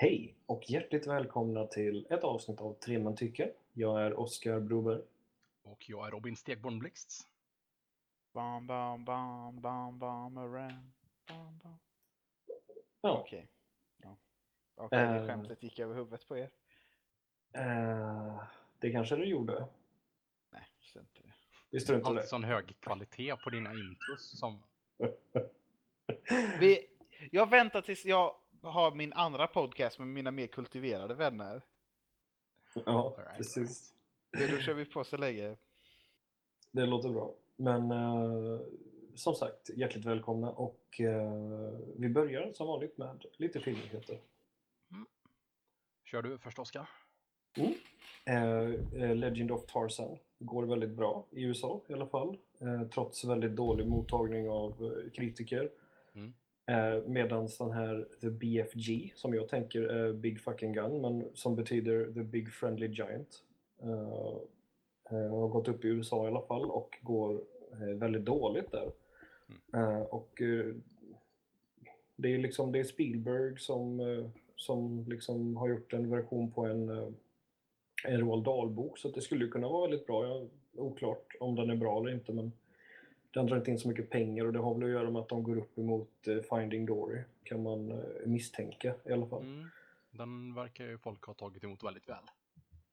Hej och hjärtligt välkomna till ett avsnitt av Tre man tycker. Jag är Oskar Broberg. Och jag är Robin Stegborn Blixt. Bam, bam, bam, bam, bam, around. Bam, bam. Ja, Okej. Ja. Okej, Eh. det skämtet gick över huvudet på er. eh, det kanske du gjorde. Nej, så inte det. Visste du inte det? sån hög kvalitet på dina intros som... Vi, jag väntar tills jag har min andra podcast med mina mer kultiverade vänner. Ja, Alright, precis. Det, då kör vi på så länge. Det låter bra. Men eh, som sagt, hjärtligt välkomna och eh, vi börjar som vanligt med lite filmnyheter. Kör du först Oskar? Eh, eh, Legend of Tarzan går väldigt bra i USA i alla fall, eh, trots väldigt dålig mottagning av eh, kritiker. Mm. Eh, Medan den här The BFG, som jag tänker är Big Fucking Gun, men som betyder The Big Friendly Giant, eh, eh, har gått upp i USA i alla fall och går eh, väldigt dåligt där. Eh, och det är liksom det är Spielberg som, som liksom har gjort en version på en en Roald Dahl-bok så det skulle kunna vara väldigt bra. Jag, oklart om den är bra eller inte men den drar inte in så mycket pengar och det har väl att göra med att de går upp emot eh, Finding Dory kan man eh, misstänka i alla fall. Mm. Den verkar ju folk ha tagit emot väldigt väl.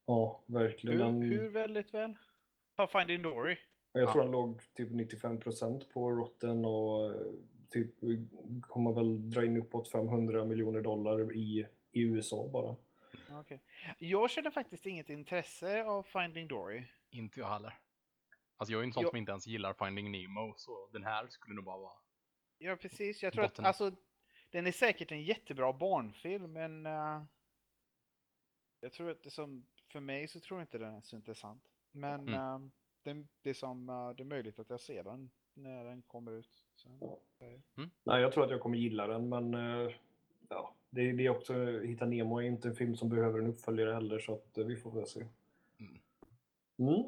Ja, verkligen. Hur, Den, hur väldigt väl? Har Finding Dory? jag tror den låg typ 95% på Rotten och eh, typ kommer väl dra in uppåt 500 miljoner dollar i, i USA bara. Okej. Jag känner faktiskt inget intresse av Finding Dory. Inte jag heller. Alltså jag är ju en sån Jag- som inte ens gillar Finding Nemo, så den här skulle nog bara vara... Ja, precis. Jag tror att Botten. alltså, den är säkert en jättebra barnfilm, men eh, jag tror att det som, för mig så tror jag inte den är så intressant. Men Mm. eh, det, det, är som, eh, det är möjligt att jag ser den när den kommer ut. Så. Nej, jag tror att jag kommer gilla den, men ja, det, det är också, Hitta Nemo är inte en film som behöver en uppföljare heller, så att vi får väl se. Mm.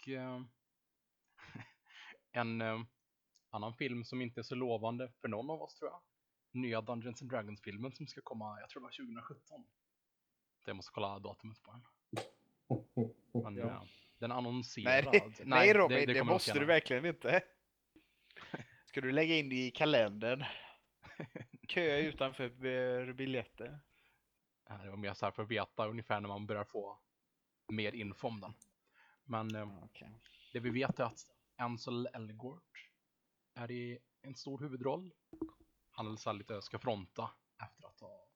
Och eh, en eh, annan film som inte är så lovande för någon av oss tror jag. Nya Dungeons and Dragons-filmen som ska komma, jag tror det var 2017. Så jag måste kolla datumet på den. Men Ja. eh, den är Nej, annonserad. nej, Robin, det, kommer nog måste du verkligen inte. Ska du lägga in det i kalendern? Köa utanför biljetter. Det var mer så här för att veta ungefär när man börjar få mer info om den. Men eh, Okej. det vi vet är att Ansel Elgort är i en stor huvudroll. Han är lite ska fronta efter att ha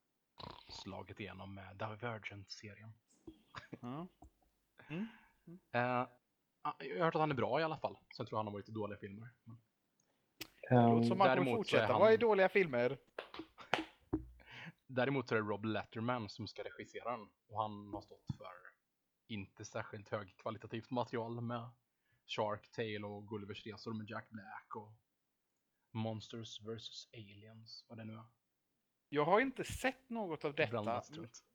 slagit igenom med Divergent-serien. Ja. Mm. Eh, jag har hört att han är bra i alla fall. Sen tror jag han har varit i dåliga filmer. Men Det låter Ehm, som man kommer däremot så är fortsätta han- vara i dåliga filmer. Däremot så är det Rob Letterman som ska regissera den. Och han har stått för inte särskilt högkvalitativt material med Shark Tale och Gullivers resor med Jack Black och Monsters vs Aliens, vad det nu är. Jag har inte sett något av detta,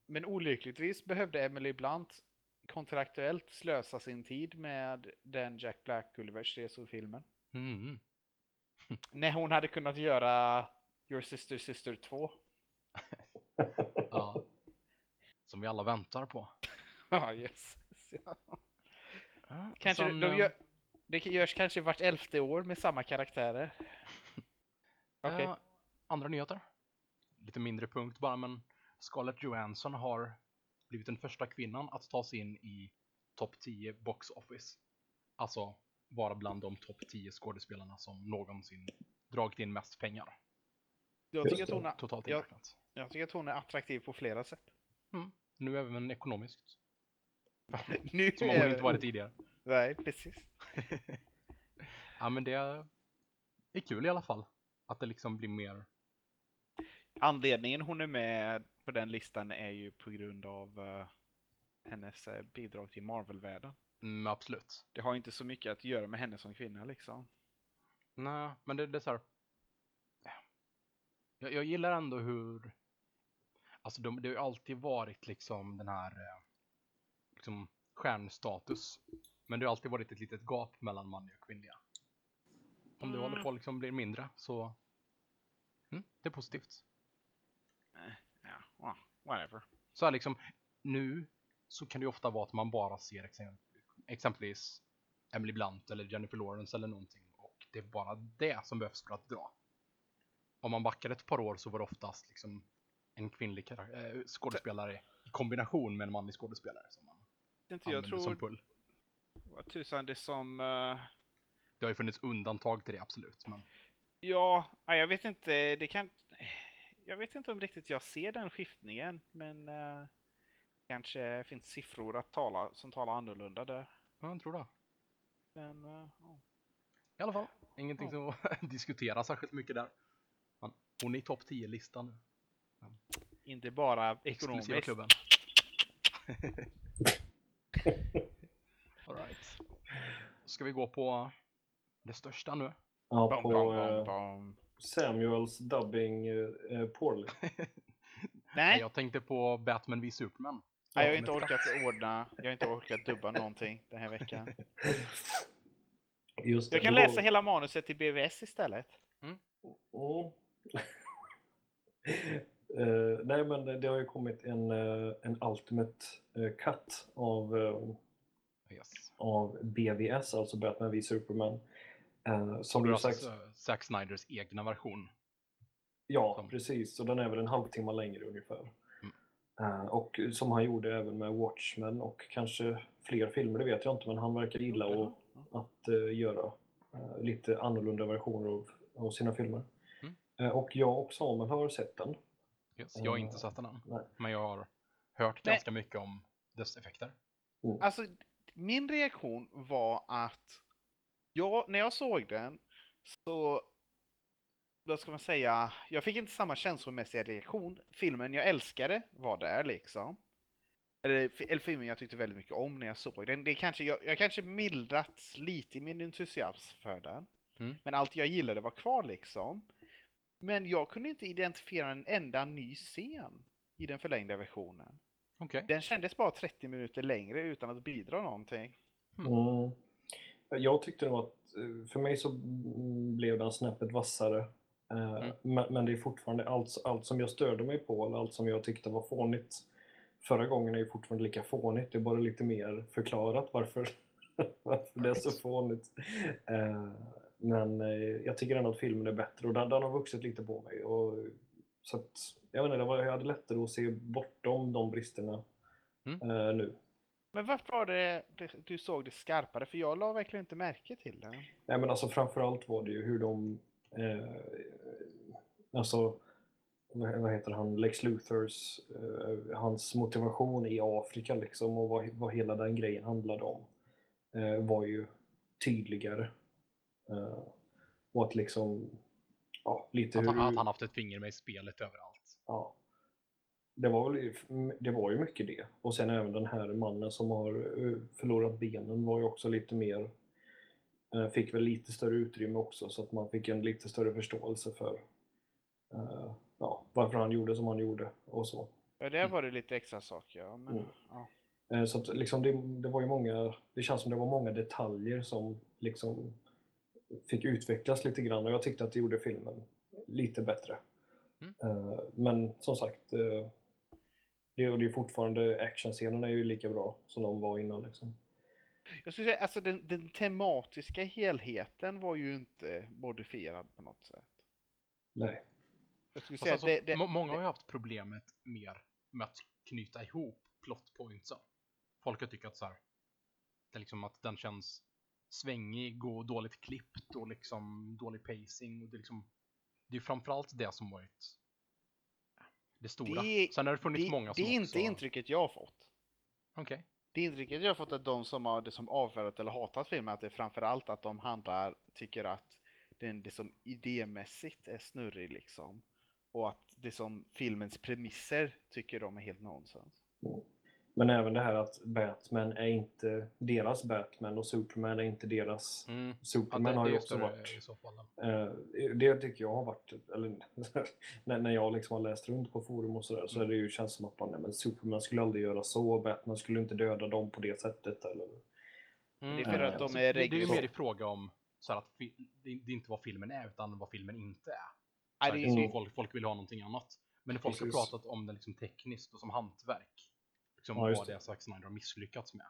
men olyckligtvis behövde Emily Blunt kontraktuellt slösa sin tid med den Jack Black Gullivers resor-filmen. Mm. När hon hade kunnat göra Your Sister Sister 2. Ja. Som vi alla väntar på. Ja, yes. Ja. Kanske Sen, de eh, gör, det görs kanske vart elfte år med samma karaktärer. Okej. eh, andra nyheter. Lite mindre punkt bara, men Scarlett Johansson har blivit den första kvinnan att ta sig in i topp 10 box office. Alltså vara bland de topp 10 skådespelarna som någonsin dragit in mest pengar. jag, tycker att hon är, Totalt jag, jag tycker att hon är attraktiv på flera sätt. Mm. Nu även ekonomiskt. Nu Som om är hon inte varit tidigare. Nej, precis. Ja men det är kul i alla fall. Att det liksom blir mer Anledningen hon är med på den listan är ju på grund av eh, hennes eh, bidrag till Marvel-världen. Mm, absolut. Det har inte så mycket att göra med henne som kvinna liksom. Nej, men det, det är så här. Jag, jag gillar ändå hur... Alltså de, det har ju alltid varit liksom den här eh, liksom stjärnstatus. Men det har alltid varit ett litet gap mellan manliga och kvinnliga. Om det Mm. håller på liksom bli mindre så... Mm, det är positivt. ah, whatever. Så här liksom, nu så kan det ju ofta vara att man bara ser exemp exempelvis Emily Blunt eller Jennifer Lawrence eller någonting och det är bara det som behövs för att dra. Om man backar ett par år så var det oftast liksom en kvinnlig äh, skådespelare i kombination med en manlig skådespelare som Inte, jag använde som tror, pull. vad tusan, det som... eh, Det har ju funnits undantag till det absolut, men Ja, ja, jag vet inte. Det kan... Jag vet inte om riktigt jag ser den skiftningen, men eh, kanske finns siffror att tala, som talar annorlunda där. ja, jag tror det. Men, ja. I alla fall, ingenting som diskuteras särskilt mycket där. Men hon är i topp 10-listan. inte bara Exklusiva ekonomiskt. klubben. All right. Ska vi gå på det största nu? Ja, Bam, på bam, eh, bam, bam. Samuels dubbing eh, eh, poorly. Nej, Jag tänkte på Batman v Superman. nej, jag har inte orkat ordna, jag har inte orkat dubba någonting den här veckan. Just det, Jag kan var- läsa hela manuset i BVS istället. Mm. Eh, nej, men det, det har ju kommit en, eh, en ultimate eh, cut av, Yes. av BVS, alltså Batman v Superman. Som du sagt, alltså Zack Snyders egna version. ja som- precis, så den är väl en halvtimme längre ungefär. Mm. Och som han gjorde även med Watchmen och kanske fler filmer, det vet jag inte, men han verkar gilla att, att eh, göra eh, lite annorlunda versioner av, av sina filmer. Mm. Och jag och Samuel har sett den. Yes. Jag har Eh, inte sett den än, nej. men jag har hört Nej. ganska mycket om dess effekter. Alltså, min reaktion var att jag, när jag såg den så, vad ska man säga, jag fick inte samma känslomässiga reaktion. Filmen jag älskade var där liksom. Eller, eller filmen jag tyckte väldigt mycket om när jag såg den. Det kanske, jag, jag kanske mildrats lite i min entusiasm för den. Mm. Men allt jag gillade var kvar liksom. Men jag kunde inte identifiera en enda ny scen i den förlängda versionen. Okej. Den kändes bara 30 minuter längre utan att bidra någonting. Mm. Jag tyckte nog att, eh, för mig så mm, blev den snäppet vassare. Eh, Mm. Men, men det är fortfarande allt, allt som jag störde mig på, eller allt som jag tyckte var fånigt förra gången är ju fortfarande lika fånigt. Det är bara lite mer förklarat varför, varför det är så fånigt. Men eh, jag tycker ändå att filmen är bättre och den, den har vuxit lite på mig. Och, så att, jag, vet inte, det var, jag hade lättare att se bortom de bristerna Mm. eh, nu. Men varför var det, du såg det skarpare? För jag la verkligen inte märke till det. Nej men alltså framförallt var det ju hur de, eh, alltså vad vad heter han, Lex Luthers, eh, hans motivation i Afrika liksom och vad, vad hela den grejen handlade om eh, var ju tydligare. Eh, och att liksom, ja lite Att, hur... han, att han haft ett finger med i spelet överallt. Ja. Det var, väl, det var ju mycket det. Och sen även den här mannen som har eh, förlorat benen var ju också lite mer eh, fick väl lite större utrymme också så att man fick en lite större förståelse för eh, ja, varför han gjorde som han gjorde och så. Ja, där var det lite extra saker. Ja, men, Mm. ja. Så att liksom det, det var ju många, det känns som det var många detaljer som liksom fick utvecklas lite grann och jag tyckte att det gjorde filmen lite bättre. Mm. Eh, Men som sagt, eh, det, är fortfarande actionscenerna är ju lika bra som de var innan. Liksom. Jag skulle säga, alltså den, den tematiska helheten var ju inte modifierad på något sätt. Nej. Jag skulle säga alltså, det, det, må- många har ju haft problemet mer med att knyta ihop plot pointsen. Folk har tyckt att så här, det är liksom att den känns svängig och dåligt klippt och liksom dålig pacing. Och det, är liksom, det är framförallt det som varit det stora. Det- Sen har det funnits det, många det som är också... inte intrycket jag har fått. Okej. Det intrycket jag har fått är att de som har det som avfärdat eller hatat filmen, att det är framförallt att de handlar, tycker att den det som idémässigt är snurrig liksom. Och att det som filmens premisser tycker de är helt nonsens. Men även det här att Batman är inte deras Batman och Superman är inte deras Mm. Ja, Superman det, har ju också varit i så fall. Eh, det tycker jag har varit, eller när, när jag liksom har läst runt på forum och sådär, så är det ju känns som att man, nej, men Superman skulle aldrig göra så, och Batman skulle inte döda dem på det sättet. Eller, Mm, Det är för att de är det, är ju mer i fråga om så att det, är inte vad filmen är utan vad filmen inte är. Så Nej, det är folk, folk vill ha någonting annat. Men folk har Precis. pratat om det liksom tekniskt och som hantverk, liksom Ja, vad det. är Zack Snyder har misslyckats med.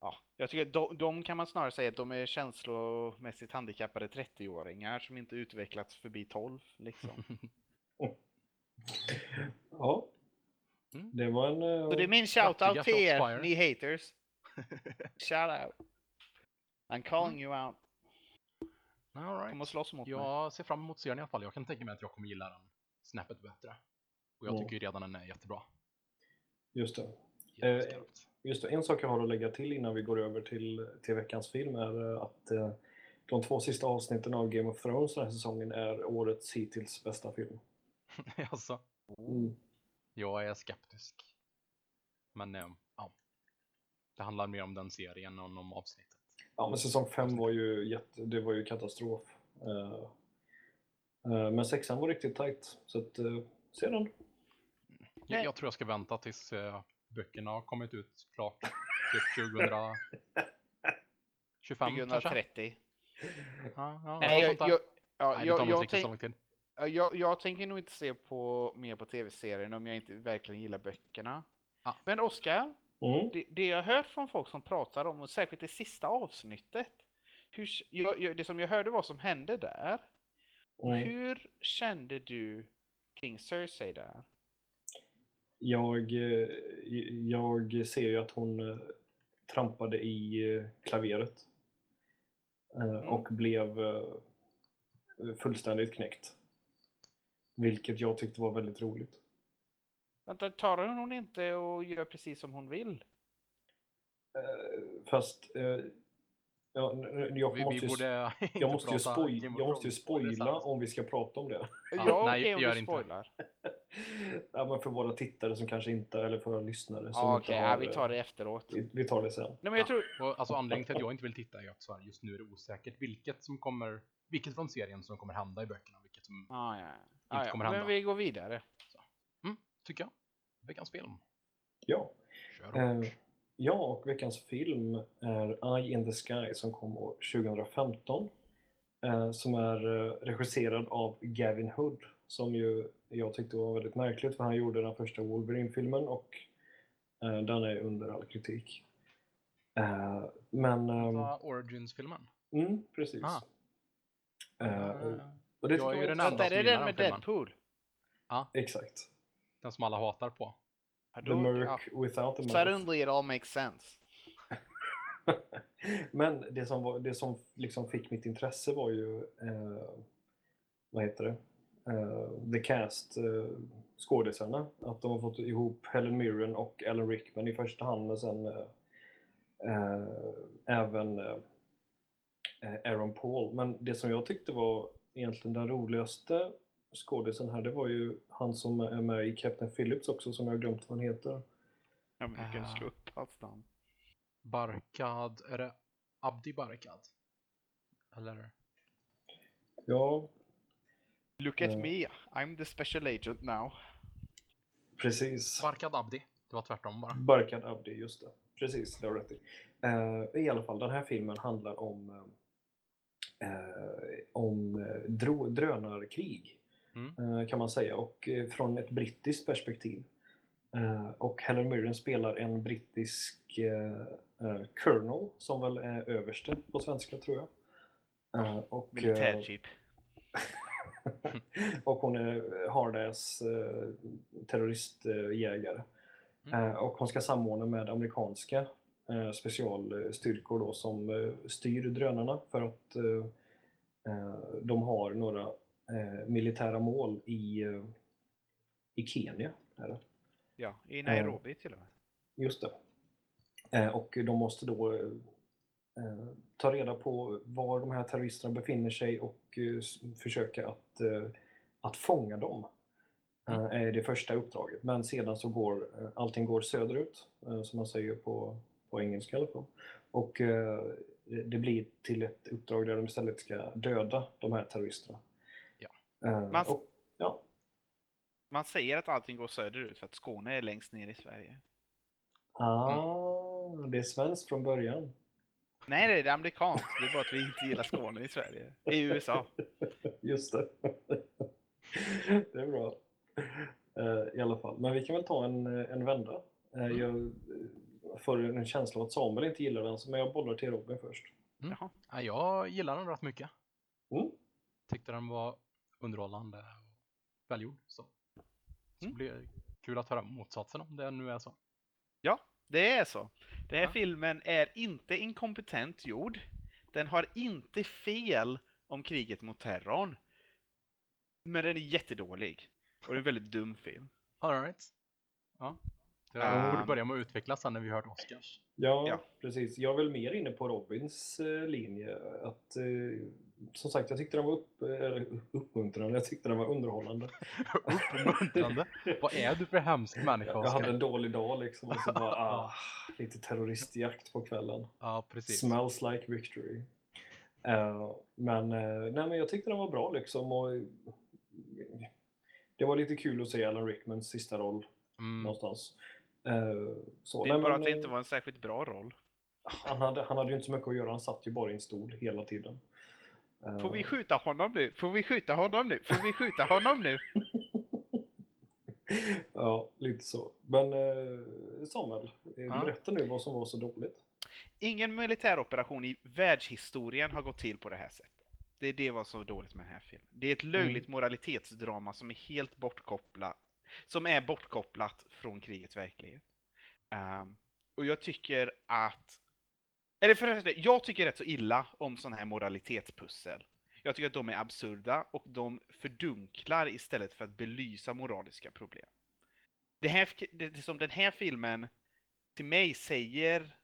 Ja, jag tycker de, de kan man snarare säga att de är känslomässigt handikappade 30-åringar som inte utvecklats förbi 12 liksom. Ja. Mm. Det var en... eh, Så det är min shoutout till er, ni haters. Shout out. I'm calling you out. All Kom right. och slåss mot mig. Jag ser fram emot serien i alla fall. Jag kan tänka mig att jag kommer gilla den snäppet bättre. Och jag Ja. tycker ju redan den är jättebra. Just det. Jätteskarpt. Just det. En sak jag har att lägga till innan vi går över till, till veckans film är eh, att eh, de två sista avsnitten av Game of Thrones den här säsongen är årets hittills bästa film. alltså, Mm. jag är skeptisk. Men eh, ja. Det handlar mer om den serien än om avsnittet. Ja, men säsong fem var ju, jätte, det var ju katastrof. Eh, eh, men sexan var riktigt tight. Så att, se den. Jag, jag tror jag ska vänta tills eh, böckerna har kommit ut klart. Typ 2025 kanske? 2030. Ja, ja, Nej, jag, ja, Nej, tänk, tänker nog inte se på mer på tv-serien om jag inte verkligen gillar böckerna. Ja. Men Oskar, Mm. det, det jag hört från folk som pratar om, och särskilt det sista avsnittet, hur, jag, jag, det som jag hörde vad som hände där. Mm. Hur kände du kring Cersei där? Jag, eh, jag ser ju att hon eh, trampade i eh, klaveret. Eh, Och blev fullständigt knäckt. Vilket jag tyckte var väldigt roligt. Vänta, tar hon inte och gör precis som hon vill? Fast ja, jag Vi, måste vi ju, borde inte jag måste ju, of jag måste ju spoila om vi ska prata om det. Ja, Ja, nej, okej om gör du inte. spoilar. ja, men för våra tittare som kanske inte, eller för våra lyssnare som Ja, inte Okej, har, ja, vi tar det efteråt. vi, vi tar det sen. Nej, men jag Ja. tror... Och, alltså anledningen till att jag inte vill titta är att så här, just nu är det osäkert vilket som kommer, vilket från serien som kommer hända i böckerna, vilket som, Ah, ja. Ah, ja. kommer Men hända. vi går vidare. tycker jag, veckans film. Ja. Kör Eh, hårt. Ja, och veckans film är Eye in the Sky som kom år 2015. Eh, som är eh, regisserad av Gavin Hood som ju jag tyckte var väldigt märkligt för han gjorde den första Wolverine-filmen och eh, den är under all kritik. Eh, men... ehm, Va, Origins-filmen. mm, precis. Ah. Ah. och det Jag är ju den Vänta, är det den den med. Deadpool? Exakt. Den som alla hatar på. The Merc ja. without the mouth. Suddenly it all makes sense. Men det som, var, det som liksom fick mitt intresse var ju, eh, vad heter det, eh, The Cast, eh, skådisarna. Att de har fått ihop Helen Mirren och Alan Rickman i första hand, men sen eh, eh, även eh, Aaron Paul. Men det som jag tyckte var egentligen den roligaste skådisen här, det var ju han som är med i Captain Phillips också, som jag har glömt vad han heter. Ja, men du kan slå upp hans namn. Barkad, är det Abdi Barkad? Eller? Ja, Look at Ja. me, I'm the special agent now. precis. Barkad Abdi. Det var tvärtom bara. Barkad Abdi, just det. Precis, det har rätt i. Eh, I alla fall, den här filmen handlar om, eh, om drönarkrig. Mm. eh, kan man säga. Och eh, från ett brittiskt perspektiv. Eh, och Helen Mirren spelar en brittisk colonel, som väl är överste på svenska tror jag. Och, Militärjeep. och hon är hardass terroristjägare. Mm. Och hon ska samordna med amerikanska specialstyrkor då, som styr drönarna för att de har några eh, militära mål i, eh, i Kenya. Är. Ja, i Nairobi till och med. Just det. Eh, och de måste då eh, eh, ta reda på var de här terroristerna befinner sig och eh, försöka att, eh, att fånga dem. Eh, är det första uppdraget. Men sedan så går eh, allting går söderut, eh, som man säger på, på engelska i alla fall. Och eh, det blir till ett uppdrag där de istället ska döda de här terroristerna. Eh, Man- och, ja, Man säger att allting går söderut för att Skåne är längst ner i Sverige. ah, det är svenskt från början. Nej, det är amerikanskt. Det är bara att vi inte gillar Skåne i Sverige. I USA. Just det. det är bra. Eh, I alla fall. Men vi kan väl ta en, eh, en vända. Mm. Jag får en känsla av att Samuel inte gillar den, så men jag bollar till Robin först. Jaha. Ja, jag gillar den rätt mycket. Mm. Tyckte den var underhållande och välgjord. Så, så Mm. blir det kul att höra motsatsen om det nu är så. Det är så. Den här Ja. filmen är inte inkompetent gjord. Den har inte fel om kriget mot terrorn. Men den är jättedålig. Och det är en väldigt dum film. All right. Ja. Det Ehm. borde börja med att utvecklas sen när vi hört Oscars. Ja, Ja. precis. Jag är väl mer inne på Robins eh, linje. Att, eh, som sagt, jag tyckte den var upp, eller uppmuntrande. Jag tyckte den var underhållande. Uppmuntrande. Vad är du för hemsk människa, Jag Oscar? hade en dålig dag liksom och så bara, ah, lite terroristjakt på kvällen. Ja, precis. Smells like victory. Eh, men, eh, nej, men jag tyckte den var bra liksom. Och, eh, det var lite kul att se Alan Rickmans sista roll Mm. någonstans. Eh, så, Det är nej, bara men, att det eh, inte var en särskilt bra roll. han, hade, han hade ju inte så mycket att göra, han satt ju bara i en stol hela tiden. Eh, Får vi skjuta honom nu? Får vi skjuta honom nu? Får vi skjuta honom nu? ja, lite så. Men eh, Samuel, eh, Ja. berätta nu vad som var så dåligt. Ingen militäroperation i världshistorien har gått till på det här sättet. Det är det som är dåligt med den här filmen. Det är ett löjligt moralitetsdrama som är helt bortkopplat, som är bortkopplat från krigets verklighet. Um, och jag tycker att, eller förresten, jag tycker rätt så illa om sådana här moralitetspussel. Jag tycker att de är absurda och de fördunklar istället för att belysa moraliska problem. Det här, det, det som den här filmen till mig säger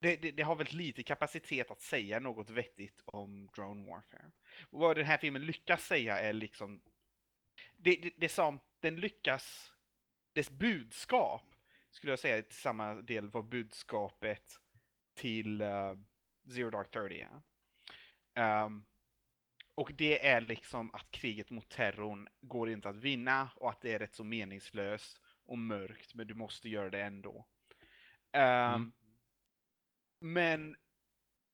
det, det, det har väldigt lite kapacitet att säga något vettigt om drone warfare. Och vad den här filmen lyckas säga är liksom... Det, det, det som den lyckas... Dess budskap skulle jag säga till samma del var budskapet till eh, Zero Dark Thirty är. Ehm, och det är liksom att kriget mot terrorn går inte att vinna och att det är rätt så meningslöst och mörkt men du måste göra det ändå. Ehm, Mm. Men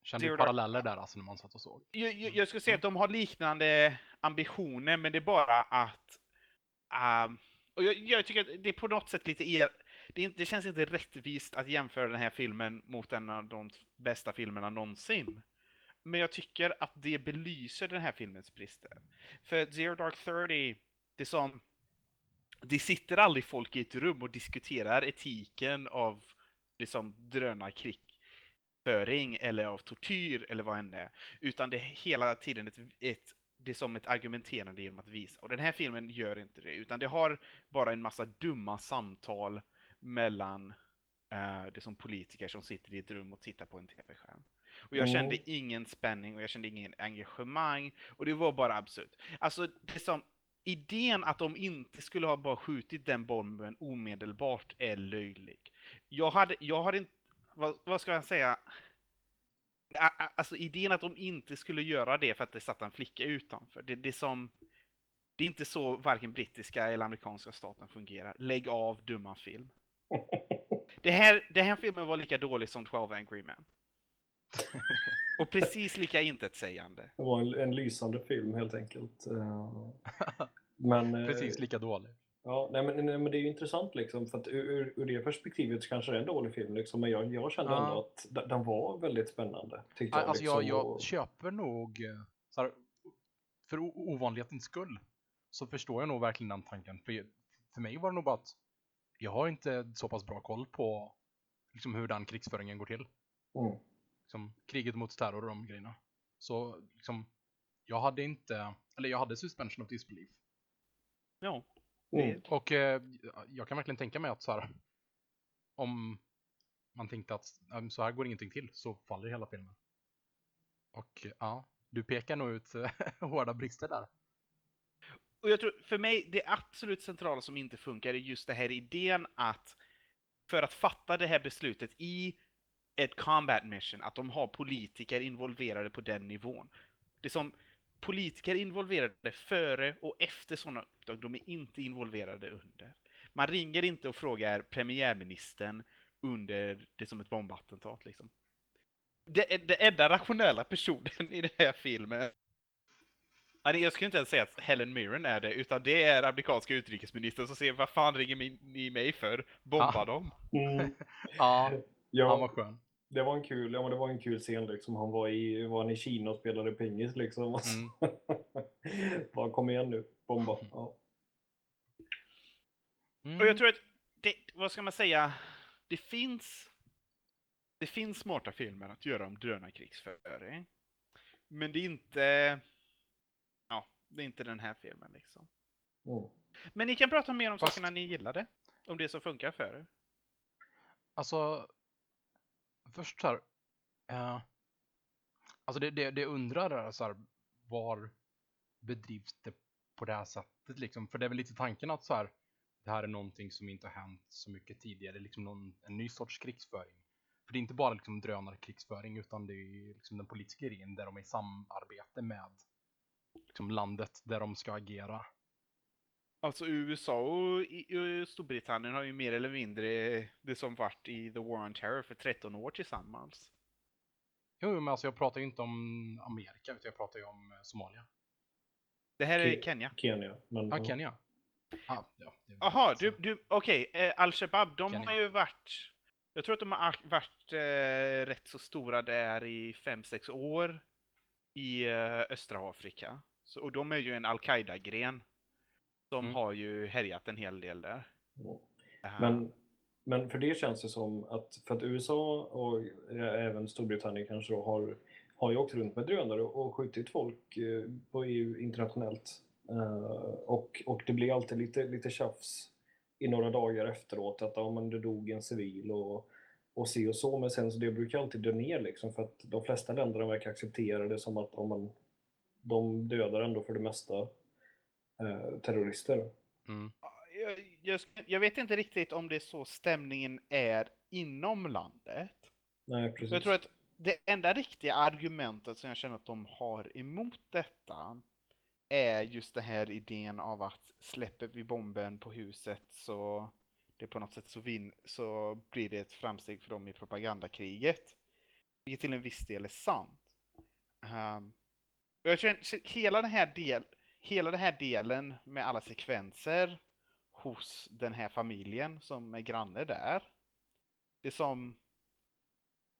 Kände Zero paralleller där alltså när man satt och såg? jag, jag, jag skulle säga att de har liknande ambitioner, men det är bara att... ehm, och jag, jag tycker att det är på något sätt lite... Er, det, det känns inte rättvist att jämföra den här filmen mot en av de bästa filmerna någonsin. Men jag tycker att det belyser den här filmens brister. För Zero Dark Thirty, det som... Det sitter aldrig folk i ett rum och diskuterar etiken av liksom drönarkrigföring eller av tortyr eller vad än det är. Utan det är hela tiden ett, ett, det är som ett argumenterande genom att visa. Och den här filmen gör inte det, utan det har bara en massa dumma samtal mellan eh, det som politiker som sitter i ett rum och tittar på en tv-skärm. Och jag Mm. kände ingen spänning och jag kände ingen engagemang. Och det var bara absurt. Alltså, det som, idén att de inte skulle ha bara skjutit den bomben omedelbart är löjlig. Jag hade, jag hade inte, vad, vad ska jag säga? Alltså idén att de inte skulle göra det för att det satt en flicka utanför. Det, det är som... Det är inte så varken brittiska eller amerikanska staten fungerar. Lägg av dumma film. Det här, den här filmen var lika dålig som 12 Angry Men. Och precis lika intetsägande. Det var en, en lysande film helt enkelt. Eh, Men, eh, Precis lika dålig. Ja, nej, men, nej, men det är ju intressant liksom, för att ur, ur, det perspektivet så kanske det är en dålig film, liksom, men jag, jag kände Ja. ändå att den, var väldigt spännande. Tyckte jag, Alltså liksom, jag, jag och- köper nog, eh, så här, för ovanlighetens skull, så förstår jag nog verkligen den tanken. För, för mig var det nog bara att jag har inte så pass bra koll på liksom, hur den krigsföringen går till. Mm. Liksom, kriget mot terror och de grejerna. Så liksom, jag hade inte, eller jag hade suspension of disbelief. Ja. Mm. Och eh, jag kan verkligen tänka mig att så här, om man tänkte att "Ja, så här går ingenting till så faller hela filmen. Och eh, ja, du pekar nog ut eh, hårda brister där. Och jag tror, för mig, det absolut centrala som inte funkar är just det här idén att för att fatta det här beslutet i ett combat mission, att de har politiker involverade på den nivån. Det är som politiker är involverade före och efter sådana uppdrag, de är inte involverade under. Man ringer inte och frågar premiärministern under det som ett bombattentat liksom. Det, är- det enda rationella personen i den här filmen Jag skulle inte ens säga att Helen Mirren är det, utan det är amerikanska utrikesministern som säger vad fan ringer ni- mig för? Bomba Ja. dem. Mm. Ja, han Ja, var skön. Det var en kul, ja, men det var en kul scen liksom. Han var i, var han i Kina och spelade pingis liksom. Mm. Bara kom igen nu, bomba. Ja. Mm. Och jag tror att, det, vad ska man säga, det finns, det finns smarta filmer att göra om drönarkrigsföring. Men det är inte, ja, det är inte den här filmen liksom. Mm. Men ni kan prata mer om Fast- sakerna ni gillade. Om det som funkar för er. Alltså, först så här. Eh, alltså det, det, det jag undrar är så här, var bedrivs det på det här sättet liksom? För det är väl lite tanken att så här, det här är någonting som inte har hänt så mycket tidigare, liksom någon, en ny sorts krigsföring. För det är inte bara liksom drönarkrigsföring utan det är ju liksom den politiska grejen där de är i samarbete med liksom landet där de ska agera. Alltså USA och och Storbritannien har ju mer eller mindre det som varit i The War on Terror för 13 år tillsammans. Jo, men alltså jag pratar ju inte om Amerika utan jag pratar ju om eh, Somalia. Det här är Okej. Kenya. Kenya. Men, Ja, Kenya. Ah, ja, Jaha, du, du okej, eh, Al-Shabaab, de Kenya. har ju varit... Jag tror att de har ar- varit eh, rätt så stora där i 5-6 år i eh, östra Afrika. Så, och de är ju en Al-Qaida-gren. De Mm. har ju härjat en hel del där. Eh, Men, men för det känns det som att, för att USA och även Storbritannien kanske då har, har ju åkt runt med drönare och skjutit folk eh, på EU internationellt. Eh, Och, och det blir alltid lite, lite tjafs i några dagar efteråt att ja, men det dog en civil och, och se och så. Men sen så det brukar alltid dö ner liksom för att de flesta länderna verkar acceptera det som att om man, de dödar ändå för det mesta terrorister. Mm. jag, jag, jag vet inte riktigt om det är så stämningen är inom landet. Nej, precis. Så jag tror att det enda riktiga argumentet som jag känner att de har emot detta är just den här idén av att släpper vi bomben på huset så det på något sätt så, vin, så blir det ett framsteg för dem i propagandakriget. Vilket till en viss del är sant. Och jag känner, hela den här del, hela den här delen med alla sekvenser hos den här familjen som är granne där. Det som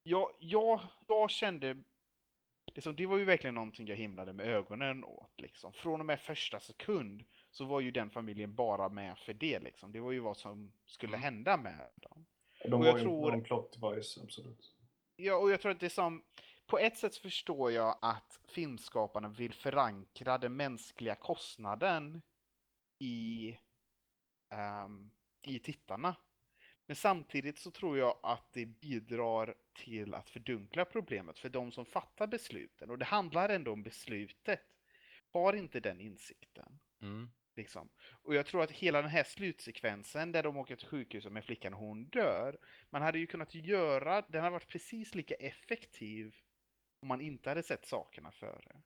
jag, jag, jag kände liksom, det var ju verkligen någonting jag himlade med ögonen åt. Liksom. Från och med första sekund så var ju den familjen bara med för det. Liksom. Det var ju vad som skulle Mm. hända med dem. De och var jag ju tror- en plot device, absolut. Ja, och jag tror att det som... På ett sätt förstår jag att filmskaparna vill förankra den mänskliga kostnaden i, ehm, i tittarna. Men samtidigt så tror jag att det bidrar till att fördunkla problemet för de som fattar besluten. Och det handlar ändå om beslutet. Har inte den insikten. Mm. Liksom. Och jag tror att hela den här slutsekvensen där de åker till sjukhuset med flickan och hon dör. Man hade ju kunnat göra, den hade varit precis lika effektiv om man inte hade sett sakerna före.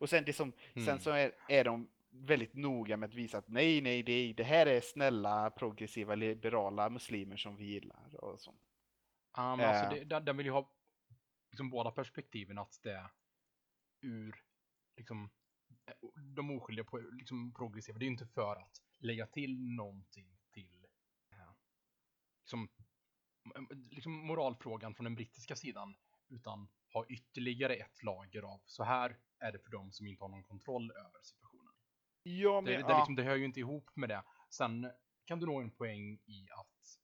Och sen, det som, sen Mm. så är, är de väldigt noga med att visa att nej, nej, det, det här är snälla, progressiva, liberala muslimer som vi gillar. Och så. Ja, men alltså Eh. det, den, vill ju ha liksom båda perspektiven att det är ur liksom de oskyldiga på, liksom progressiva. Det är ju inte för att lägga till någonting till liksom, liksom moralfrågan från den brittiska sidan utan ha ytterligare ett lager av så här är det för dem som inte har någon kontroll över situationen. Ja, men, Det, det, ja. liksom, det hör ju inte ihop med det. Sen kan du nå en poäng i att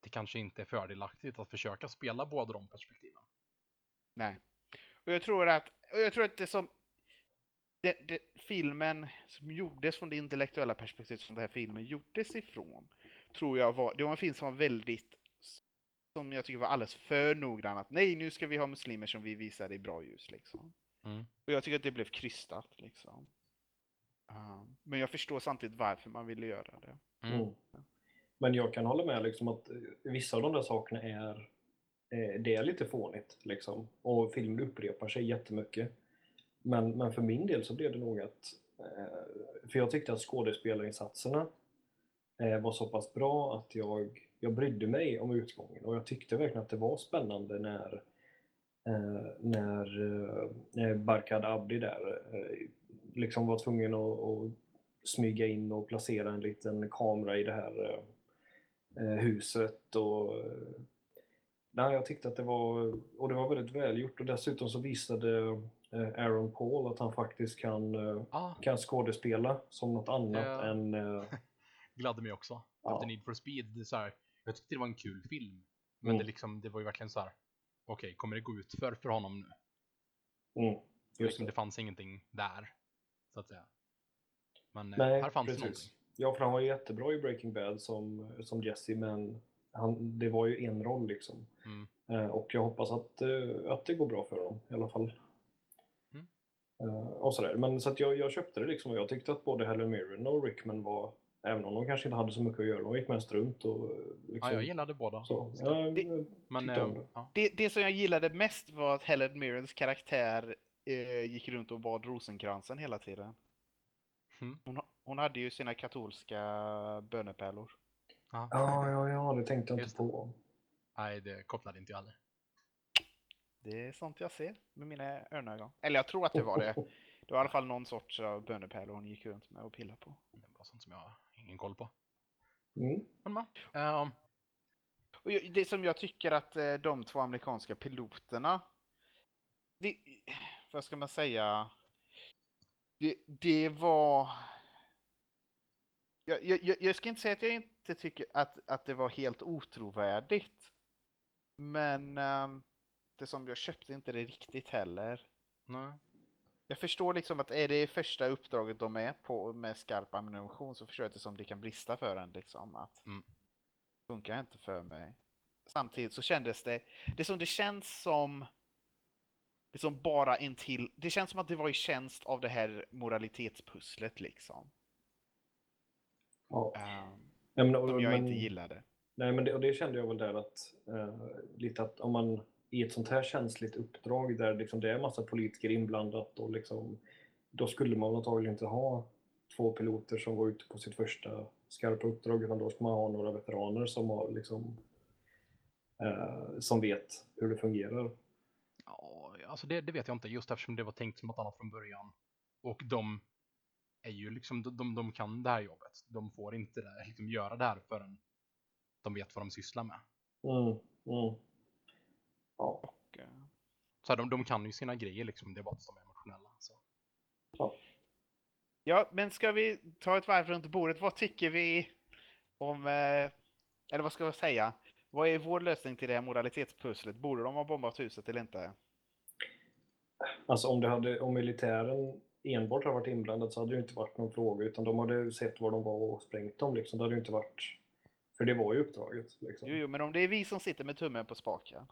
det kanske inte är fördelaktigt att försöka spela båda de perspektiven. Nej. Och jag tror att, och jag tror att det som det, det, filmen som gjordes från det intellektuella perspektivet som den här filmen gjordes ifrån, tror jag var, det var en film som var väldigt, som jag tycker var alldeles för noggrann att nej, nu ska vi ha muslimer som vi visar i bra ljus liksom. Mm. Och jag tycker att det blev krystat liksom. Um, men jag förstår samtidigt varför man ville göra det. Mm. Mm. Men jag kan hålla med liksom att eh, vissa av de där sakerna är, eh, det är lite fånigt liksom. Och filmen upprepar sig jättemycket. Men, men för min del så blev det nog att, eh, för jag tyckte att skådespelarinsatserna var så pass bra att jag, jag brydde mig om utgången och jag tyckte verkligen att det var spännande när, eh, när eh, Barkad Abdi där eh, liksom var tvungen att, att smyga in och placera en liten kamera i det här eh, huset. Och, eh, nej, jag tyckte att det var, och det var väldigt välgjort och dessutom så visade eh, Aaron Paul att han faktiskt kan, eh, Ah, kan skådespela som något annat än... eh, gladde mig också. Ja. Efter Need for Speed, så här, jag tyckte det var en kul film. Men Mm. det, liksom, det var ju verkligen så här. okej, kommer det gå ut för, för honom nu? Mm, just Liksom, det. det fanns ingenting där, så att säga. Men eh, Nej, här fanns precis. någonting. Ja, för han var jättebra i Breaking Bad som, som Jesse, men han, det var ju en roll liksom. Mm. Eh, och jag hoppas att, eh, att det går bra för honom i alla fall. Mm. Eh, och sådär. Men så att jag, jag köpte det liksom och jag tyckte att både Helen Mirren och Rickman var, även om de kanske inte hade så mycket att göra, de gick mest runt och eh, liksom, Ja, jag gillade båda. så. Ja, Det- men eh, det. ja. Det, det som jag gillade mest var att Helen Mirrens karaktär eh, gick runt och bad rosenkransen hela tiden. Mm. Hon, hon hade ju sina katolska bönepärlor. Ja. Ja, ja, ja, det tänkte jag Just inte på. Nej, det kopplade inte jag heller. Det är sånt jag ser med mina örnögon. Eller jag tror att det var det. Det var i alla fall någon sorts av bönepärlor hon gick runt med och pillade på. Det var sånt som jag ingen koll på. Mm. Men? Ehm, Och det som jag tycker att eh, de två amerikanska piloterna, det, vad ska man säga, det, det var, jag, jag, jag- ska inte säga att jag inte tycker att, att det var helt otrovärdigt, men ehm, det som jag köpte inte det riktigt heller. nej. Jag förstår liksom att är det första uppdraget de är på med skarp ammunition så förstår jag inte som det kan brista för en liksom. Att Mm. funkar inte för mig. Samtidigt så kändes det, det som det känns som liksom bara en till, det känns som att det var i tjänst av det här moralitetspusslet liksom. Ja. ehm, Ja, men, och- som jag men- inte gillade. Nej, men det, och det kände jag väl där att eh, lite att om man i ett sånt här känsligt uppdrag där liksom det är massa politiker inblandat och liksom då skulle man antagligen inte ha två piloter som går ut på sitt första skarpa uppdrag utan då ska man ha några veteraner som har liksom eh, som vet hur det fungerar. Ja, alltså det, det vet jag inte, just eftersom det var tänkt som något annat från början. Och de är ju liksom, de, de, de kan det här jobbet. De får inte det, liksom göra det här förrän de vet vad de sysslar med. Mm, mm. Ja, Och, eh, Så här, de, de kan ju sina grejer liksom, det är bara att de är emotionella. Så. Ja, men ska vi ta ett varv runt bordet? Vad tycker vi om, eh, eller vad ska jag säga? Vad är vår lösning till det här moralitetspusslet? Borde de ha bombat huset eller inte? alltså om, det hade, om militären enbart hade varit inblandad så hade det inte varit någon fråga utan de hade sett var de var och sprängt dem liksom. Det hade inte varit, för det var ju uppdraget. Liksom. Jo, jo, men om det är vi som sitter med tummen på spaken.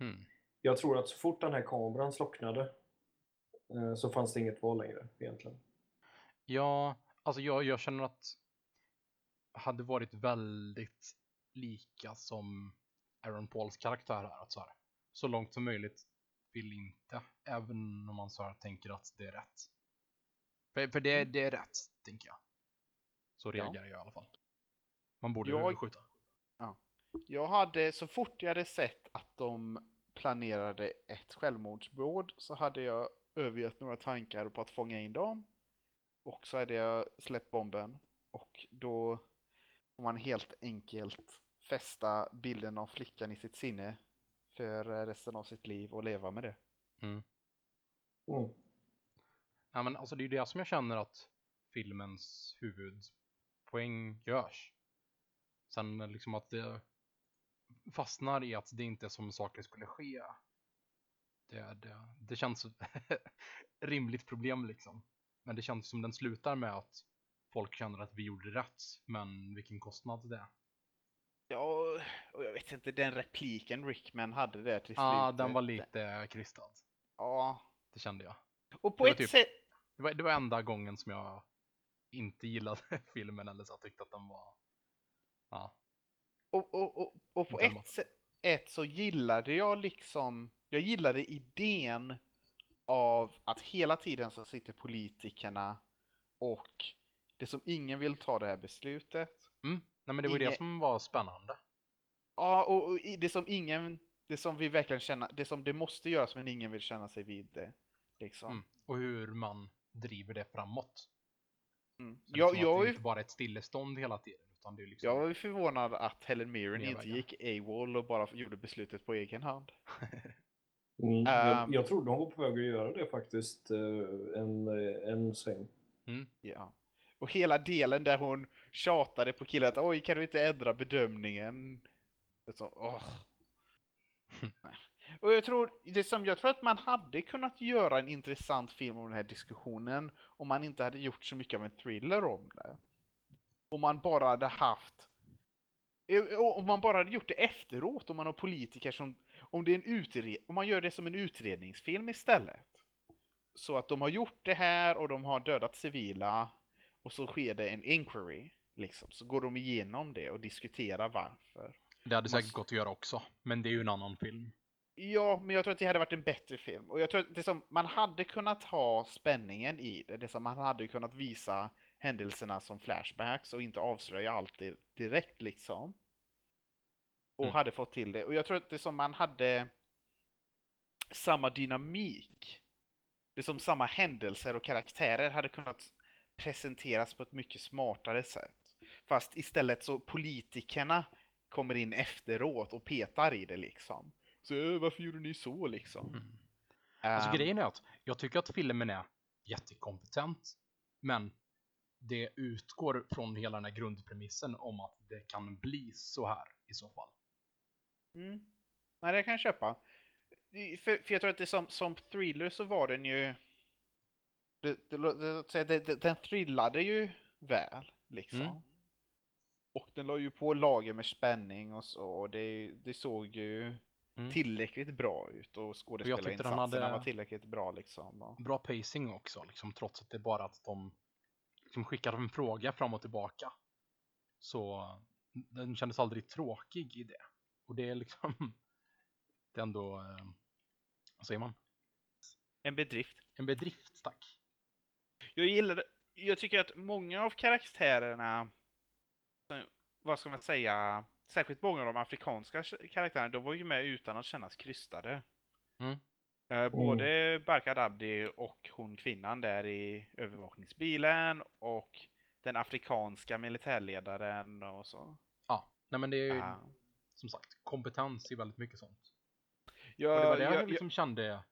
Hmm. Jag tror att så fort den här kameran slocknade eh, så fanns det inget val längre egentligen. Ja, alltså jag, jag känner att hade varit väldigt lika som Aaron Pauls karaktär här. Att så, här, så långt som möjligt vill inte, även om man så här tänker att det är rätt. För, för det, det är rätt, tänker jag. Så Ja. reagerar jag i alla fall. Man borde Jag- ju skjuta. Jag hade, så fort jag hade sett att de planerade ett självmordsbord så hade jag övergett några tankar på att fånga in dem. Och så hade jag släppt bomben. Och då får man helt enkelt fästa bilden av flickan i sitt sinne för resten av sitt liv och leva med det. Mm. Mm. Ja, men alltså det är ju det som jag känner att filmens huvudpoäng görs. Sen liksom att det fastnar i att det inte är som saker skulle ske. Det, det, det känns rimligt problem liksom. Men det känns som den slutar med att folk känner att vi gjorde rätt, men vilken kostnad det är. Ja, och jag vet inte, den repliken Rickman hade där till Ja, slutet. den var lite krystad. Ja, Det kände jag. och på ett typ- sätt... Det var, det var enda gången som jag inte gillade filmen eller så tyckte att den var... Ja. Och, och, och, och på ett sätt så gillade jag liksom, jag gillade idén av att hela tiden så sitter politikerna och det som ingen vill ta det här beslutet. Mm. Nej men det var ju det som var spännande. Ja, och, och det som ingen Det som vi verkligen känner, det som det måste göras men ingen vill känna sig vid det. Liksom. Mm. Och hur man driver det framåt. Mm. Så Jag, liksom att jag, det är, inte bara ett stillestånd hela tiden. Utan det är liksom... jag är förvånad att Helen Mirren inte gick AWOL och bara gjorde beslutet på egen hand. Mm, jag, Ehm. jag trodde hon var på väg att göra det faktiskt eh, en, eh, en sväng. Ja. Och hela delen där hon tjatade på killen att oj, kan du inte ändra bedömningen? Så. Nej. Och jag tror, det som jag tror att man hade kunnat göra en intressant film om den här diskussionen om man inte hade gjort så mycket av en thriller om det. Om man bara hade haft eh, om man bara hade gjort det efteråt, om man har politiker som, om det är en utred, om man gör det som en utredningsfilm istället. Så att de har gjort det här och de har dödat civila och så sker det en inquiry. Liksom. Så går de igenom det och diskuterar varför. Det hade säkert gått att göra också. Men det är ju en annan film. Ja, men jag tror att det hade varit en bättre film. Och jag tror att det som man hade kunnat ha spänningen i det, det som man hade kunnat visa händelserna som flashbacks och inte avslöja allt direkt liksom. Och Mm. hade fått till det. Och jag tror att det som man hade samma dynamik. Det som samma händelser och karaktärer hade kunnat presenteras på ett mycket smartare sätt. Fast istället så politikerna kommer in efteråt och petar i det liksom. Så "Äh, varför gjorde ni så liksom? Mm. Alltså Ehm, grejen är att jag tycker att filmen är jättekompetent. Men det utgår från hela den här grundpremissen om att det kan bli så här i så fall. Mm. Nej, det kan jag köpa. För, för jag tror att det som, som thriller så var den ju... Det, det, det, den thrillade ju väl, liksom. Mm. Och den la ju på lager med spänning och så. Och det, det såg ju Mm. tillräckligt bra ut och skådespelarinsatserna var tillräckligt bra liksom. Bra pacing också, liksom, trots att det bara att de liksom, skickar en fråga fram och tillbaka. Så den kändes aldrig tråkig i det. Och det är liksom, det är ändå, eh, vad säger man? en bedrift. En bedrift, tack. Jag gillar Jag tycker att många av karaktärerna, vad ska man säga, särskilt många av de afrikanska karaktärerna, de var ju med utan att kännas krystade. Mm. Eh, Både Barkad Abdi och hon kvinnan där i övervakningsbilen och den afrikanska militärledaren och så. Ja, nej men det är ju Ah. som sagt kompetens i väldigt mycket sånt. Jag, Och det var det jag, jag, liksom kände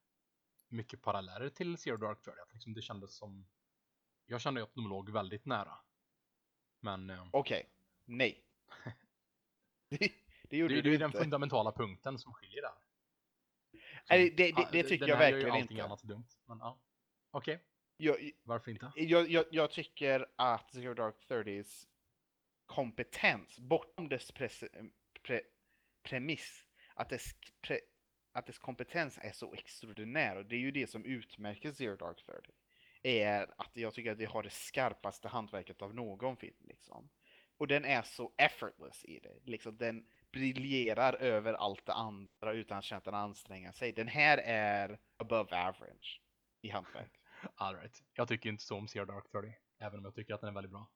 mycket paralleller till Zero Dark Thirty. Att liksom det kändes som... Jag kände att de låg väldigt nära. Men eh, Okej, nej. det, det det, gjorde det är du ju den inte. fundamentala punkten som skiljer där. Nej, det- det- Ja, det tycker den jag här gör ju verkligen allting inte. annat dumt. Men ja, okej. Jag, Varför inte? jag, jag, jag tycker att Zero Dark 30s kompetens, bortom dess pres, pre, premiss, att dess, pre, att dess kompetens är så extraordinär och det är ju det som utmärker Zero Dark 30. Är att jag tycker att det har det skarpaste hantverket av någon film liksom. Och den är så effortless i det. Liksom den briljerar över allt det andra utan att känna att den anstränger sig. Den här är above average i hantverk. All right. Jag tycker inte så om Zero Dark 30. Även om jag tycker att den är väldigt bra.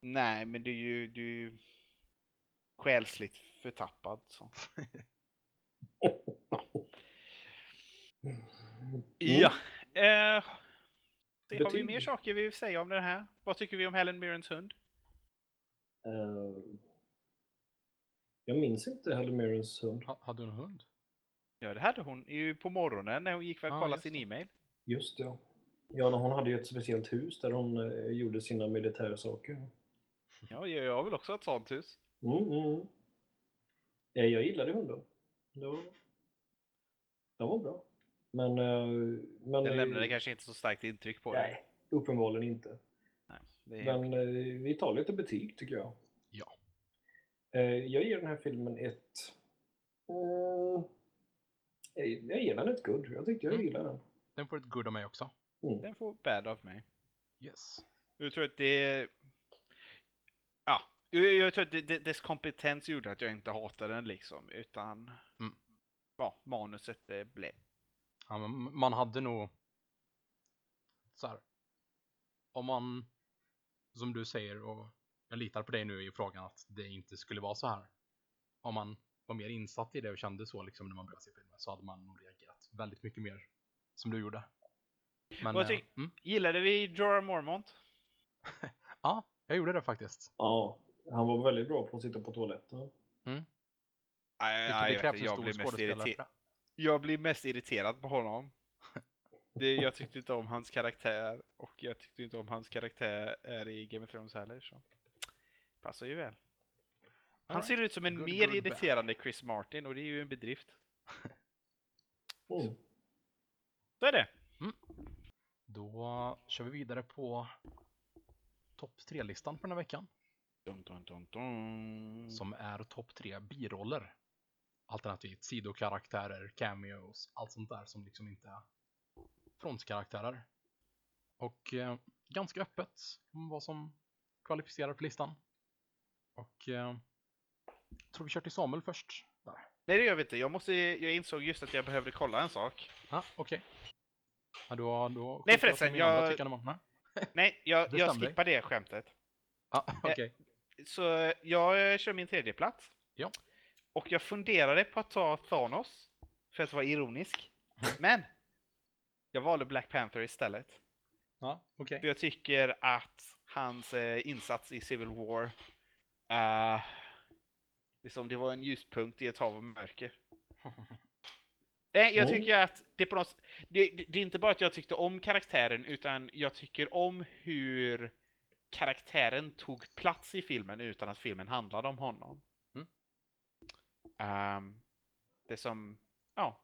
Nej, men du är ju, du är ju själsligt förtappad. Så. Ja. Eh, det har vi mer saker vi vill säga om den här? Vad tycker vi om Helen Mirrens hund? Eh, jag minns inte Helen Mirrens hund. Ha, hade du en hund? Ja, det hade hon ju på morgonen när hon gick för att Ja, kolla sin det. e-mail. Just det. ja. Ja, hon hade ju ett speciellt hus där hon eh, gjorde sina militärsaker. Ja, jag har väl också ett sånt hus. Mm, mm. Eh, Jag gillade hunden. Det var, den var bra. Men... eh, men Den eh, lämnade kanske inte så starkt intryck på dig. Nej, uppenbarligen inte. Nej, det är Men eh, vi tar lite betyg tycker jag. Eh, jag ger den här filmen ett... Mm, jag- ger den ett good. Jag tyckte jag Mm. gillar den. Den får ett good av mig också. Den får bad av mig. Yes. Jag tror att det... Ja, jag jag tror att det, det, dess kompetens gjorde att jag inte hatade den liksom, utan... Mm. Ja, manuset det blev. Ja, men man hade nog... Så här. Om man, som du säger, och jag litar på dig nu i frågan att det inte skulle vara så här. Om man var mer insatt i det och kände så liksom när man började se filmen så hade man nog reagerat väldigt mycket mer som du gjorde. Men, eh, tyck- mm, Gillade vi Jorah Mormont? ja, jag gjorde det faktiskt. Ja, han var väldigt bra på att sitta på toaletten. Nej, det. jag blir mest irriterad på honom. Det, jag tyckte inte om hans karaktär och jag tyckte inte om hans karaktär är i Game of Thrones heller. Så. Passar ju väl. Han ser ut som en Good, mer good, irriterande Chris Martin och det är ju en bedrift. Mm. Så är det. Då kör vi vidare på topp tre-listan för den här veckan. Dun, dun, dun. Som är topp tre biroller. Alternativt sidokaraktärer, cameos, allt sånt där som liksom inte är frontkaraktärer. Och eh, ganska öppet om vad som kvalificerar på listan. Och eh, jag tror vi kör till Samuel först. Där. Nej det gör vi inte. Jag, måste, jag insåg just att jag behövde kolla en sak. Ah, okej. Ja, då, då Nej, jag förresten, jag- man. Nej? Nej, jag, Det jag skippar det skämtet. Ah, okej. Så jag eh, kör min tredje plats. Ja. Och jag funderade på att ta Thanos. För att vara ironisk. Men! Jag valde Black Panther istället. Ja, okej. För jag tycker att hans eh, insats i Civil War uh, liksom, det var en ljuspunkt i ett hav av mörker. Nej, jag tycker att det på något det, det, det är inte bara att jag tyckte om karaktären, utan jag tycker om hur karaktären tog plats i filmen utan att filmen handlade om honom. Mm. Ehm, det som, ja.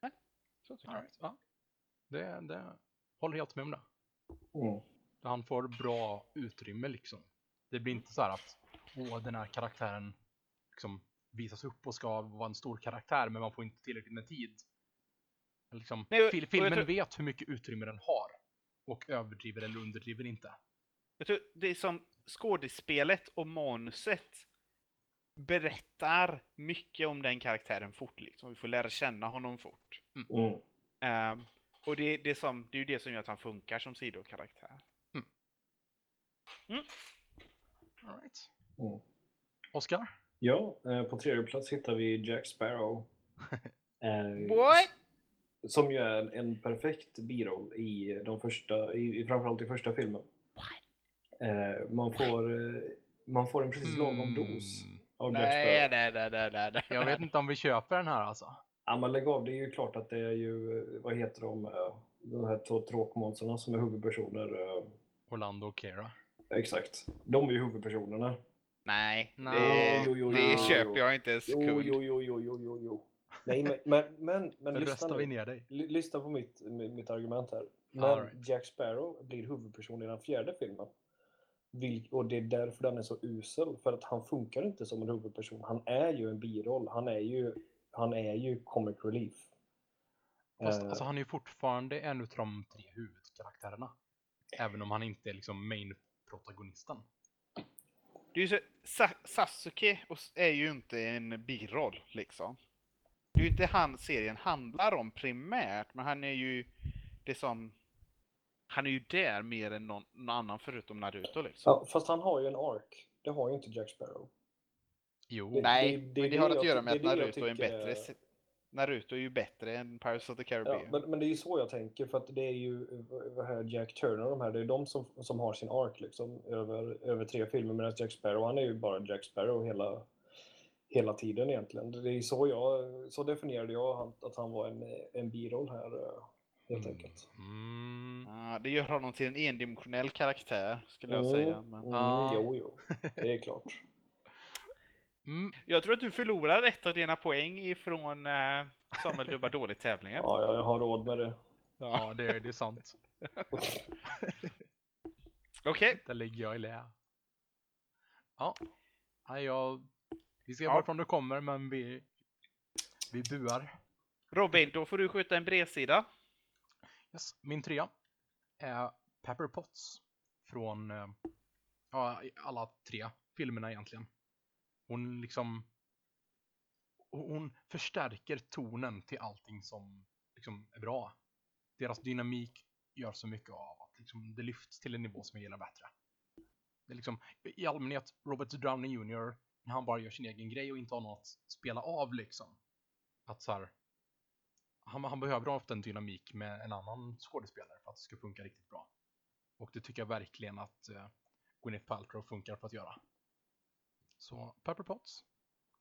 Nej, så tycker All jag. right. ja. det, det håller helt med om det. Mm. Han får bra utrymme liksom. Det blir inte så här att åh, den här karaktären liksom visas upp och ska vara en stor karaktär men man får inte tillräckligt med tid. Liksom, Nej, fil- filmen tror- vet hur mycket utrymme den har och överdriver eller underdriver inte. Jag tror det är som skådespelet och manuset berättar mycket om den karaktären fort. Liksom. Vi får lära känna honom fort. Mm. Ehm, och det, det, är som, det är ju det som gör att han funkar som sidokaraktär. All right. Mm. Oscar? Ja, eh, på tredje plats hittar vi Jack Sparrow. Eh, What? Som ju är en perfekt biroll i de första, i, framförallt i första filmen. Eh, man, får, eh, man får en precis lagom dos Hmm. av Jack Nej, Sparrow. nej, nej, nej, nej, nej. Jag vet inte om vi köper den här alltså. Ja, men lägg av, det är ju klart att det är ju, eh, vad heter de, eh, de här två tråkmånsarna som är huvudpersoner. eh, Orlando och Kera. Exakt, de är ju huvudpersonerna. Nej, Nej. det, Jo, jo, det jo, köper jo. jag inte en Jo, jo, jo, jo, jo, jo, jo. Nej, men, men, men, men lyssna vi ner dig. Lyssna på mitt, mitt argument här. Men All right. Jack Sparrow blir huvudperson i den fjärde filmen. Och det är därför den är så usel. För att han funkar inte som en huvudperson. Han är ju en biroll. Han är ju, han är ju comic relief. Fast Eh, alltså, han är ju fortfarande en av de tre huvudkaraktärerna. Även om han inte är liksom main-protagonisten. Det är ju så, Sa Sasuke är ju inte en biroll, liksom. Det är ju inte han serien handlar om primärt, men han är ju det som... Han är ju där mer än någon, någon annan förutom Naruto, liksom. ja, fast han har ju en ark. Det har ju inte Jack Sparrow. Jo, Det- Nej, det är men det har det att göra med att det det Naruto är en tycker- bättre... Naruto är ju bättre än Pirates of the Ja, Caribbean. men, men det är ju så jag tänker. För att det är ju här, Jack Turner och de här. Det är de som, som har sin ark liksom, över, över tre filmer. Medan Jack Sparrow, han är ju bara Jack Sparrow hela, hela tiden egentligen. Det är så jag, så definierade jag han, att han var en, en biroll här eh, helt enkelt. Mm. Ja, det gör honom till en endimensionell karaktär, skulle jag Mm, säga. Men... mm, Ja. Jo, jo, det är klart. Mm. Jag tror att du förlorar ett av dina poäng ifrån uh, Samuel dubbar dåligt-tävlingen. Ja, jag har råd med det. Ja, det, det är sant. Okej, Där ligger jag i lä. Ja, Nej, jag... Vi ser Ja. varifrån det kommer, men vi, vi buar. Robin, då får du skjuta en bredsida. Yes. Min trea är Pepper Potts från eh, ja, alla tre filmerna egentligen. Hon liksom hon förstärker tonen till allting som liksom är bra. Deras dynamik gör så mycket av att liksom, det lyfts till en nivå som jag gillar bättre. Det är liksom, I allmänhet, Robert Downey Jr. när han bara gör sin egen grej och inte har något att spela av liksom. Att så här, han, han behöver ofta en dynamik med en annan skådespelare för att det ska funka riktigt bra. Och det tycker jag verkligen att uh, Gwyneth Paltrow funkar för att göra. Så Pepper Potts.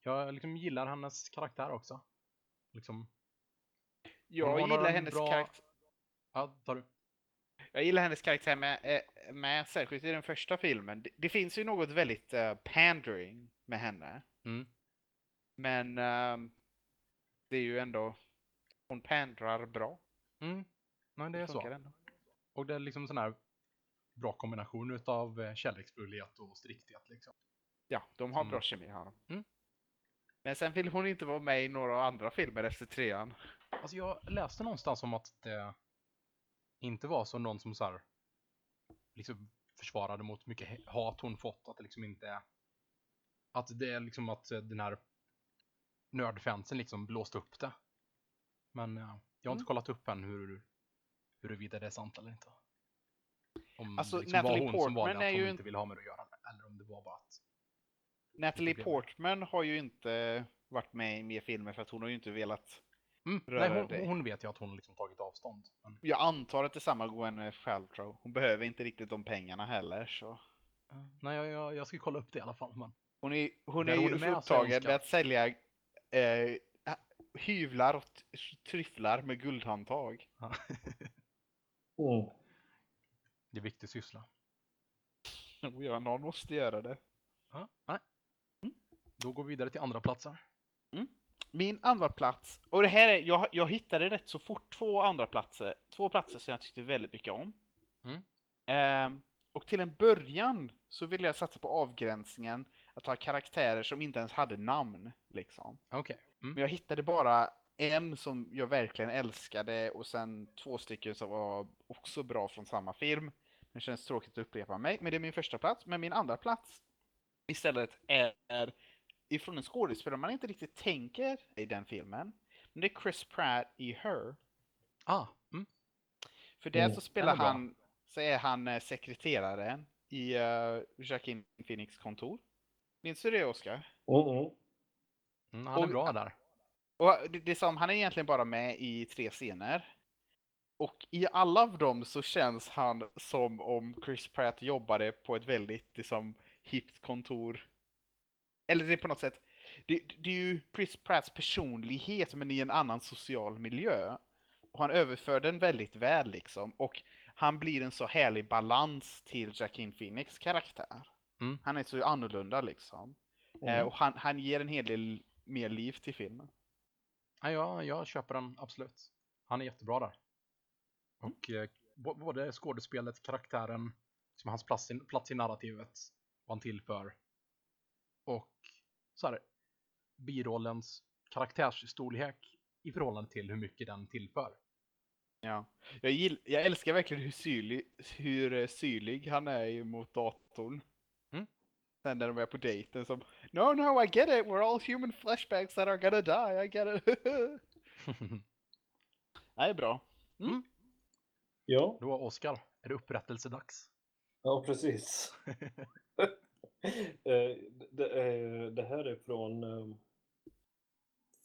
Jag liksom gillar hennes karaktär också. Liksom, Jag gillar hennes bra- karaktär. ja, tar du. Jag gillar hennes karaktär med, eh, med särskilt i den första filmen. Det, det finns ju något väldigt uh, pandering med henne. Mm. Men ehm, det är ju ändå, hon pandrar bra. Mm. Nej, det är så. ändå. Och det är liksom sån här bra kombination utav eh, kärleksfullhet och strikthet liksom. Ja, de har Mm. bra kemi de. Mm. Men sen vill hon inte vara med i några andra filmer efter trean. Alltså jag läste någonstans om att det inte var så någon som så här, liksom försvarade mot mycket hat hon fått. Att det liksom inte är... Att det är liksom att eh, den här nördfansen liksom blåste upp det. Men eh, jag har inte Mm. kollat upp än hur, huruvida det är sant eller inte. Om Alltså, det liksom var Natalie hon som valde Portman att hon ju inte ville ha med det att göra. Eller om det var bara att... Natalie. Portman har ju inte varit med i mer filmer för att hon har ju inte velat. Mm, Röra nej, hon, dig. hon vet ju att hon liksom tagit avstånd. Men, Jag antar att det är samma Gwyneth Paltrow. Hon behöver inte riktigt de pengarna heller så. eh, nej, jag, jag, jag ska kolla upp det i alla fall. Men... Hon är, hon är hon ju är så upptagen med att sälja eh, hyvlar och tryfflar med guldhandtag. Mm. Det är viktig syssla. Och ja, någon måste göra det. Ja, nej. Mm. Då går vi vidare till andra platser. Min andra plats och det här är, jag, jag hittade rätt så fort två andra platser, två platser som jag tyckte väldigt mycket om. Mm. Ehm, och till en början så ville jag satsa på avgränsningen att ha karaktärer som inte ens hade namn. Liksom. Okej. Mm. Men jag hittade bara en som jag verkligen älskade och sen två stycken som var också bra från samma film. Det känns tråkigt att upprepa mig, men det är min första plats. Men min andra plats istället är ifrån en skådespelare man inte riktigt tänker i den filmen. Men det är Chris Pratt i Her. Ah, mm. För där Mm, så spelar han, så är han eh, sekreteraren i uh, Jacqueline Phoenix kontor. Minns du det Oscar? Mm, mm. Mm, han är Och- bra där. Och det, det är som, han är egentligen bara med i tre scener. Och i alla av dem så känns han som om Chris Pratt jobbade på ett väldigt liksom, hippt kontor. Eller det är på något sätt, det, det är ju Chris Pratts personlighet men i en annan social miljö. Och han överför den väldigt väl liksom. Och han blir en så härlig balans till Jacqueline Phoenix karaktär. Mm. Han är så annorlunda liksom. Eh, Mm. och han, han ger en hel del mer liv till filmen. Ja, jag, jag köper den absolut. Han är jättebra där. Och eh, bo- både skådespelet, karaktären, som hans plats i, plats i narrativet, vad han tillför. Och så här, birollens karaktärsstorlek i förhållande till hur mycket den tillför. Ja. Jag, gill, jag älskar verkligen hur syrlig, hur eh, syrlig han är mot datorn. Mm. Sen när de är på dejten som No, no, I get it. We're all human flashbacks that are gonna die. I get it. det är bra. Ja, Då, Oskar, är det upprättelsedags? ja precis. Eh, det, eh, det här är från, eh,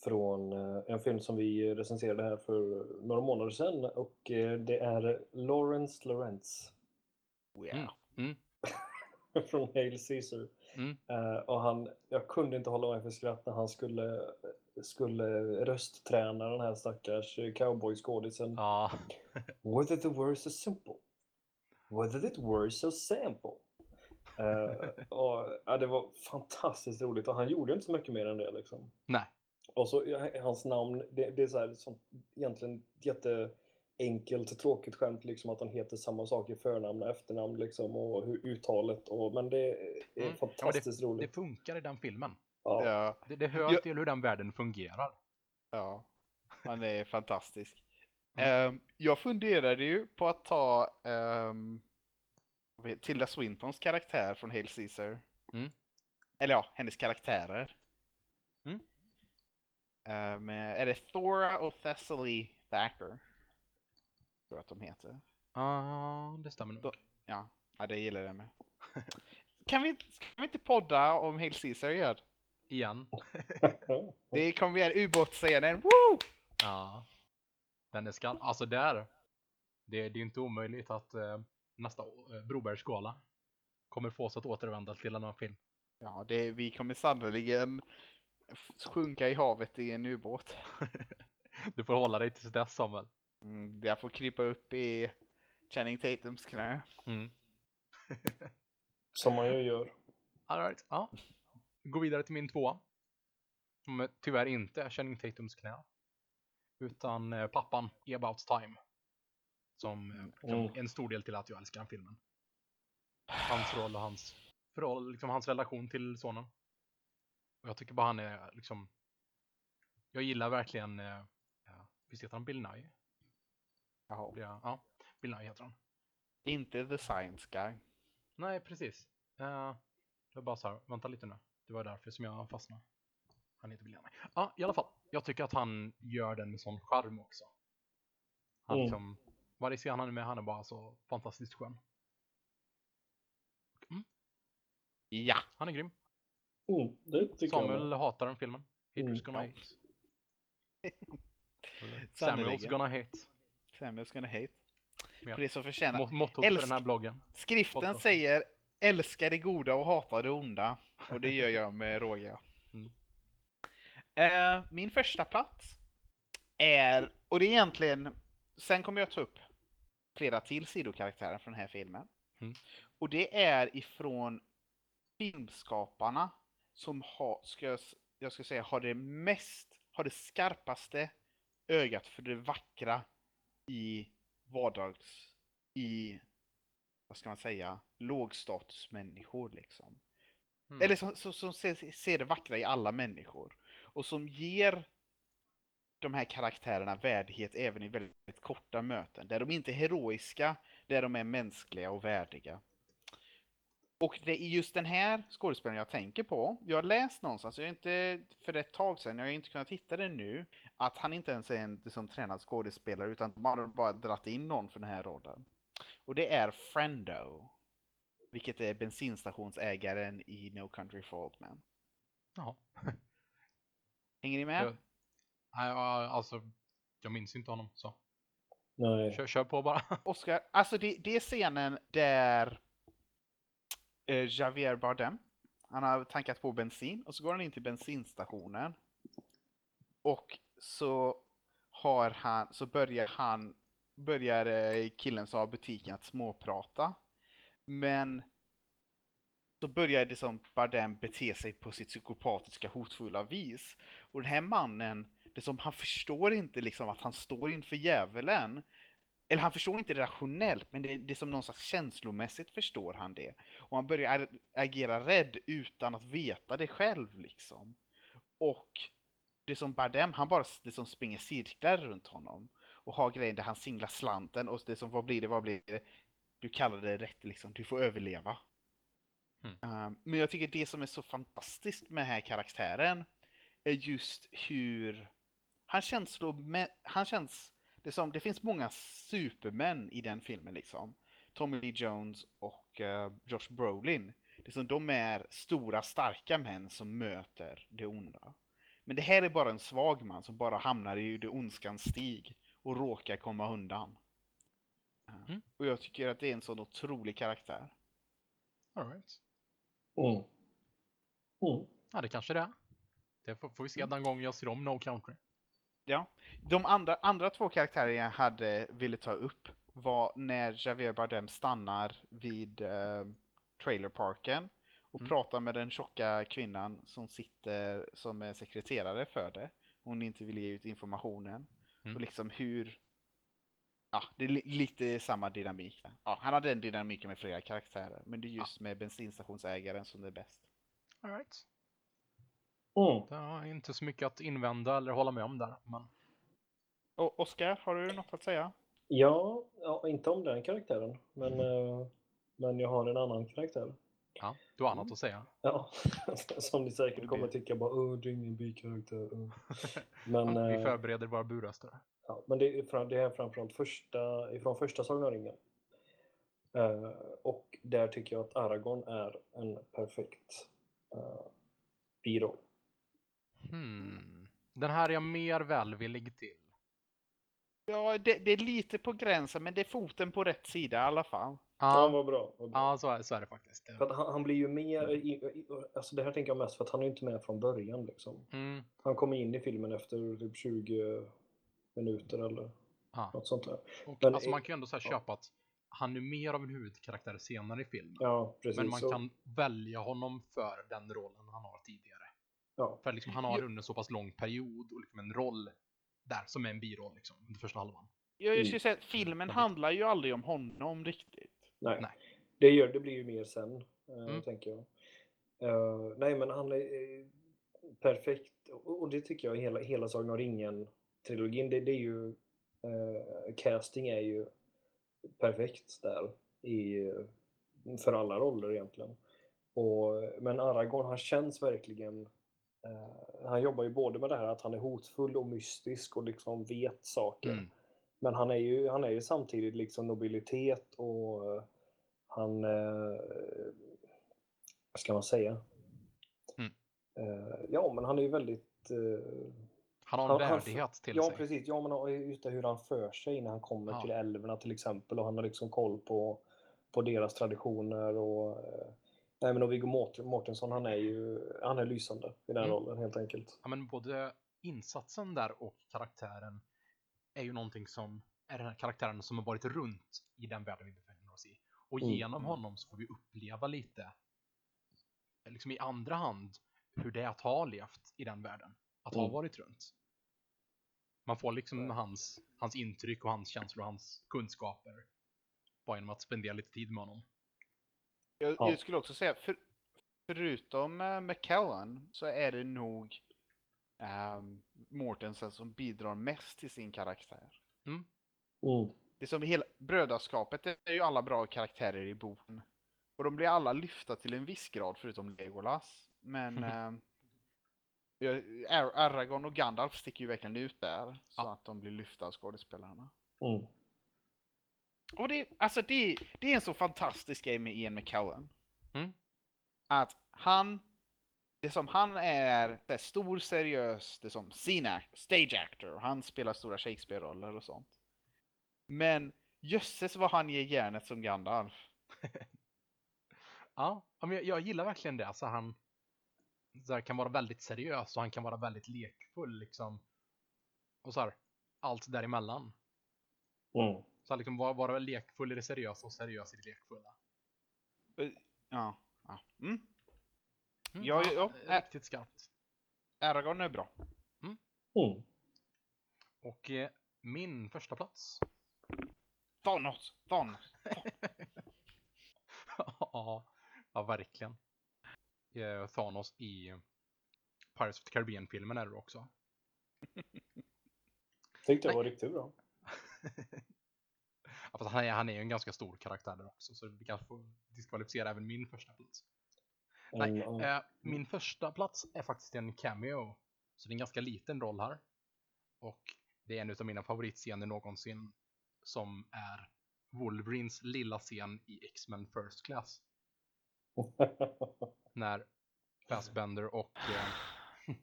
från en film som vi recenserade här för några månader sedan och det är Lawrence Lawrence Oh, yeah. Mm. från Hail Caesar. Mm. Och han, jag kunde inte hålla mig för skratt när han skulle, skulle röstträna den här stackars cowboyskådisen. Ja, Whether the words are simple. Whether it were so simple. Eh, och, ja, det var fantastiskt roligt och han gjorde inte så mycket mer än det. Liksom. nej. Och så ja, hans namn, det, det är så här, som, egentligen jätteenkelt tråkigt skämt liksom att han heter samma sak i förnamn och efternamn liksom och hur uttalet och men det är Mm. Ja, fantastiskt Det roligt. funkar i den filmen. Ja. Ja, Det, det hör Ja. till hur den världen fungerar. ja. Han är fantastisk. Mm. Ehm, jag funderade ju på att ta um, Tilda Swintons karaktär från Hail Caesar. Mm. Eller ja, hennes karaktärer. Mm. Ehm, är det Thora och Thessaly Thacker? Tror jag att de heter. Ja, det stämmer nog. Ja, ja det gillar jag med. kan, vi, inte- kan vi inte podda om Hail Caesar igen? igen. Det kommer igen, ubåtsscenen. Woo! Ja. Den är skall... Alltså där. Det, det är inte omöjligt att eh, nästa eh, Brobergsgala kommer få oss att återvända till en annan film. Ja, det, vi kommer sannoliken f- sjunka i havet i en ubåt. Du får hålla dig tills dess Samuel. Mm, jag får krypa upp i Channing Tatums knä. Mm. Som man ju gör. All right. ja. Gå vidare till min tvåa. Som tyvärr inte är Channing Tatums knä. Utan eh, pappan i About Time. Som eh, liksom, Mm. en stor del till att jag älskar den filmen. Hans roll och hans, förhåll, liksom hans relation till sonen. Och jag tycker bara han är liksom... Jag gillar verkligen... Eh, ja, visst heter han Bill Nye? Jaha. Jag- Ja, Bill Nye heter han. Inte the science guy. Nej, precis. Uh, det var bara så här, vänta lite nu. Det var därför som jag fastnade. Han heter William. Ja, i alla fall. Jag tycker att han gör den med sån charm också. Han Mm. liksom, varje scen han är med, han är bara så fantastiskt skön. Ja. Han är grym. Mm, det tycker jag. Samuel hatar den filmen. Haters Mm, gonna hate. Samuels gonna hate. Samuel's gonna hate. Ja. För det som förtjänar. Mot- Mottot för Älsk- den här bloggen. Skriften Podcast. säger älska det goda och hata det onda. Och det gör jag med råge. Mm. Eh, min första plats är, och det är egentligen, sen kommer jag ta upp flera till sidokaraktärer från den här filmen. Mm. Och det är ifrån filmskaparna som har, ska jag, jag ska säga, har det mest, har det skarpaste ögat för det vackra i vardags, i, vad ska man säga, lågstatusmänniskor liksom. Mm. Eller som, som, som ser, ser det vackra i alla människor. Och som ger de här karaktärerna värdighet även i väldigt korta möten. Där de inte är heroiska, där de är mänskliga och värdiga. Och det är just den här skådespelaren jag tänker på. Jag har läst någonstans, jag inte för ett tag sedan, jag har inte kunnat hitta det nu, att han inte ens är en liksom, tränad skådespelare utan man har bara dratt in någon för den här rollen. Och det är Frendo. Vilket är bensinstationsägaren i No Country for Old Men. Jaha. Hänger ni med? Nej, ja, alltså, jag minns inte honom så. Nej. Kör, kör på bara. Oscar, alltså det, det är scenen där eh, Javier Bardem, han har tankat på bensin och så går han in till bensinstationen. Och så har han, så börjar han, börjar eh, killen som har butiken att småprata. Men så börjar det som Bardem bete sig på sitt psykopatiska hotfulla vis. Och den här mannen, det som han förstår inte liksom att han står inför djävulen. Eller han förstår inte det rationellt, men det, det är som någon slags känslomässigt förstår han det. Och han börjar ag- agera rädd utan att veta det själv liksom. Och det som Bardem, han bara det som springer cirklar runt honom. Och har grejen där han singlar slanten och det som, vad blir det, vad blir det? Du kallar det rätt liksom, du får överleva. Mm. Um, men jag tycker det som är så fantastiskt med den här karaktären är just hur han känns, så, han känns det, som, det finns många supermän i den filmen liksom. Tommy Lee Jones och eh, Josh Brolin. Det är som de är stora starka män som möter det onda. Men det här är bara en svag man som bara hamnar i det ondskans stig och råkar komma undan. Uh, Mm. Och jag tycker att det är en sån otrolig karaktär. All right. Mm. Mm. Ja, det kanske det är. Det får, får vi se den gången jag ser om No Country. Ja. De andra, andra två karaktärer jag hade ville ta upp var när Javier Bardem stannar vid eh, trailerparken och Mm. pratar med den tjocka kvinnan som sitter som är sekreterare för det. Hon inte vill ge ut informationen. Mm. Och liksom hur... Ja, det är li lite samma dynamik. Ja, han hade den dynamiken med flera karaktärer. Men det är just med bensinstationsägaren som det är bäst. All right. Mm. Det är inte så mycket att invända eller hålla med om där. Men Och Oskar, har du något att säga? Ja, ja, inte om den karaktären, men, eh, men jag har en annan karaktär. ja, du har annat Mm. att säga. Ja, som ni säkert kommer tycka bara Åh, det är ingen bikaraktär. uh." Men, Ja, vi eh, förbereder våra burröster. ja, men det är, fram- det är framförallt första, ifrån första Sagan om ringen. Eh, och där tycker jag att Aragorn är en perfekt uh, biroll. Hmm. Den här är jag mer välvillig till. Ja, det, det är lite på gränsen, men det är foten på rätt sida i alla fall. Ja, Ja, vad bra. Vad bra. ja så, är, så är det faktiskt. För att han, han blir ju mer, i, i, alltså det här tänker jag mest för att han är inte med från början liksom. Mm. Han kommer in i filmen efter typ 20 minuter eller Ja. något sånt där. Och, Men alltså, man kan ju ändå så här ja. köpa att han är mer av en huvudkaraktär senare i filmen. Ja, precis. men man så, kan välja honom för den rollen han har tidigare. Ja. För liksom, han har under en så pass lång period och liksom en roll där som är en biroll liksom, under första halvan. Jag, jag Mm. skulle säga att filmen handlar ju aldrig om honom riktigt. Nej. Nej. Det, gör, det blir ju mer sen, eh, Mm. tänker jag. Eh, nej, men han är eh, perfekt. Och, det tycker jag, hela, hela Sagan om ringen-trilogin, det, det är ju... eh, casting är ju perfekt där i, för alla roller egentligen. Och, men Aragorn, han känns verkligen... eh, han jobbar ju både med det här att han är hotfull och mystisk och liksom vet saker. Mm. Men han är ju, han är ju samtidigt liksom nobilitet och eh, han... Eh, vad ska man säga? Mm. Ja, men han är ju väldigt... Han har en Han- han- värdighet till ja, sig. precis. Ja, men just det hur han för sig när han kommer Ja. till älvorna till exempel och han har liksom koll på, på deras traditioner och... Nej, men och Viggo Mortensen, han är ju han är lysande i den Mm. rollen helt enkelt. Ja, men både insatsen där och karaktären är ju någonting som är den här karaktären som har varit runt i den världen vi befinner oss i. Och Mm. genom honom så får vi uppleva lite, liksom i andra hand, hur det är att ha levt i den världen. Att ha Mm. varit runt. Man får liksom hans, hans intryck och hans känslor och hans kunskaper bara genom att spendera lite tid med honom. Jag, Ja. jag skulle också säga, för, förutom uh, McKellen så är det nog um, Mortensen som bidrar mest till sin karaktär. Mm. Det är som hela brödraskapet det är ju alla bra karaktärer i boken. Och de blir alla lyfta till en viss grad förutom Legolas. Men ja, Ar- Aragorn och Gandalf sticker ju verkligen ut där. Så Ja. att de blir lyfta av skådespelarna. Mm. Och det, alltså det, det är en så fantastisk grej med Ian McKellen. Mm. Att han, det som han är, det är stor seriös, det är som scene act, stage actor. Han spelar stora Shakespeare-roller och sånt. Men jösses vad han ger järnet som Gandalf. Ja, ja, men jag, jag gillar verkligen det. Alltså han så här, kan vara väldigt seriös och han kan vara väldigt lekfull liksom. Och så här, allt däremellan. Mm. Så liksom vara, vara lekfull i det seriösa och seriös i det lekfulla. Ja. ja. Mm. Mm, Ja, ja, eh, äh. Riktigt skarpt. Aragorn är bra. Mm. Och eh, min första plats. Thanos! Thanos! ja, ja, verkligen. Eh, Thanos i Pirates of the Caribbean-filmen är det också. Tyckte jag var riktigt bra. Ja, han, är, han är ju en ganska stor karaktär där också, så vi kan få diskvalificera även min första plats. Nej, Mm, eh, min första plats är faktiskt en cameo. Så det är en ganska liten roll här. Och det är en av mina favoritscener någonsin som är Wolverines lilla scen i X-Men First Class. När Fassbender och... Eh,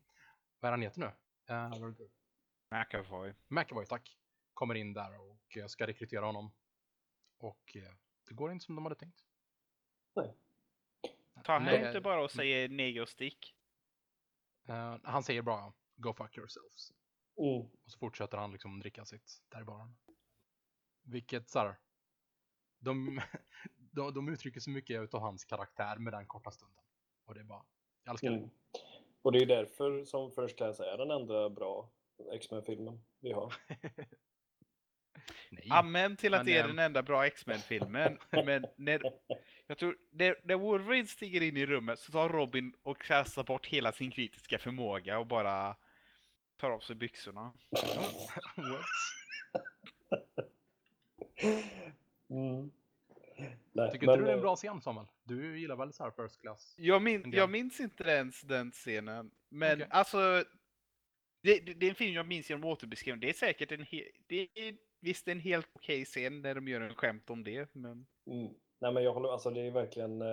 vad är han heter nu? Eh, McAvoy. McAvoy, tack. Kommer in där och ska rekrytera honom. Och eh, det går inte som de hade tänkt. Ta han Nej. inte bara och säger neger och stick. Eh, han säger bara Go fuck yourselves. Mm. Och så fortsätter han liksom dricka sitt där i baren. Vilket så här, de, de, de uttrycker så mycket utav hans karaktär med den korta stunden. Och det är bara, jag älskar det. Mm. Och det är därför som First Class är den enda bra X-Men-filmen vi har. Nej. Amen till att Men, det är den enda bra X-Men-filmen. Men när, jag tror, när, när Wolverine stiger in i rummet så tar Robin och kastar bort hela sin kritiska förmåga och bara tar av sig byxorna. Mm. Nej, Tycker men, inte du det är en eh, bra scen Samuel? Du gillar väl så här first class? Jag, min, jag minns inte ens den scenen. Men Okej. alltså, det, det, det är en film jag minns genom återbeskrivning. Det är säkert en, he, det är visst en helt okej scen när de gör en skämt om det. Men Mm. Nej men jag håller, alltså det är verkligen eh,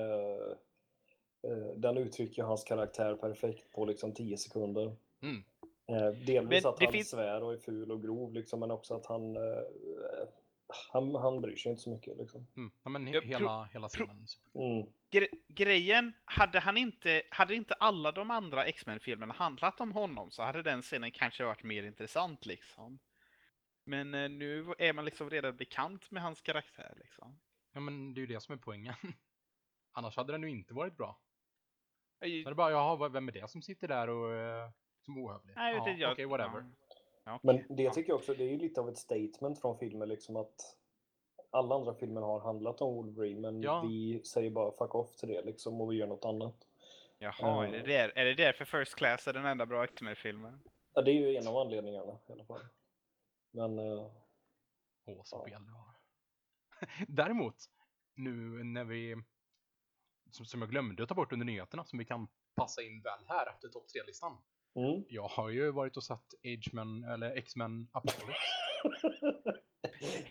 eh, den uttrycker hans karaktär perfekt på liksom 10 sekunder. Mm. Eh, delvis Men att det han finns- svär och är ful och grov, liksom, men också att han, han, han bryr sig inte så mycket. Liksom. Mm. Ja, men he- hela, hela scenen. Mm. Gre- grejen, hade han inte, hade inte alla de andra X-Men-filmerna handlat om honom så hade den scenen kanske varit mer intressant liksom. Men eh, nu är man liksom redan bekant med hans karaktär liksom. Ja, men det är ju det som är poängen. Annars hade den ju inte varit bra. Jag- Så är det bara, jaha, vem är det som sitter där och eh, som ohövlig? Nej, Ja, jag, Okej, whatever. Ja. Ja, Men det tycker jag också, det är ju lite av ett statement från filmen, liksom att alla andra filmer har handlat om Wolverine, men Ja. vi säger bara fuck off till det liksom, och vi gör något annat. Jaha, är det, Eh. där, är det därför First Class är den enda bra X-Men-filmen? Ja, det är ju en av anledningarna i alla fall. Men eh, Åh, så Ja. fel du har. Däremot, nu när vi, som, som jag glömde att ta bort under nyheterna, som vi kan passa in väl här efter topp 3-listan. mm. Jag har ju varit och sett Age-Men, eller X-Men Apocalypse.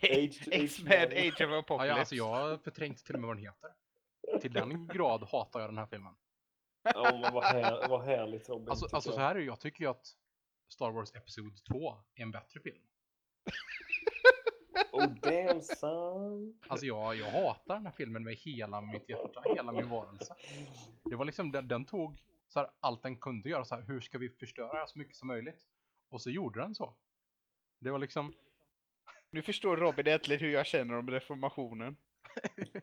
X-Men. Age of Apocalypse. ja, alltså jag har förträngt till och med vad den heter. Till den grad hatar jag den här filmen. Ja, men vad, här, vad härligt Robin. Alltså, alltså så jag. här är det, jag tycker ju att Star Wars Episod 2 är en bättre film. Oh damn son. Alltså jag, jag hatar den här filmen med hela mitt hjärta, hela min varelse. Det var liksom, den, den tog så här, allt den kunde göra, så här, hur ska vi förstöra så mycket som möjligt? Och så gjorde den så. Det var liksom, Nu förstår Robin äntligen hur jag känner om reformationen.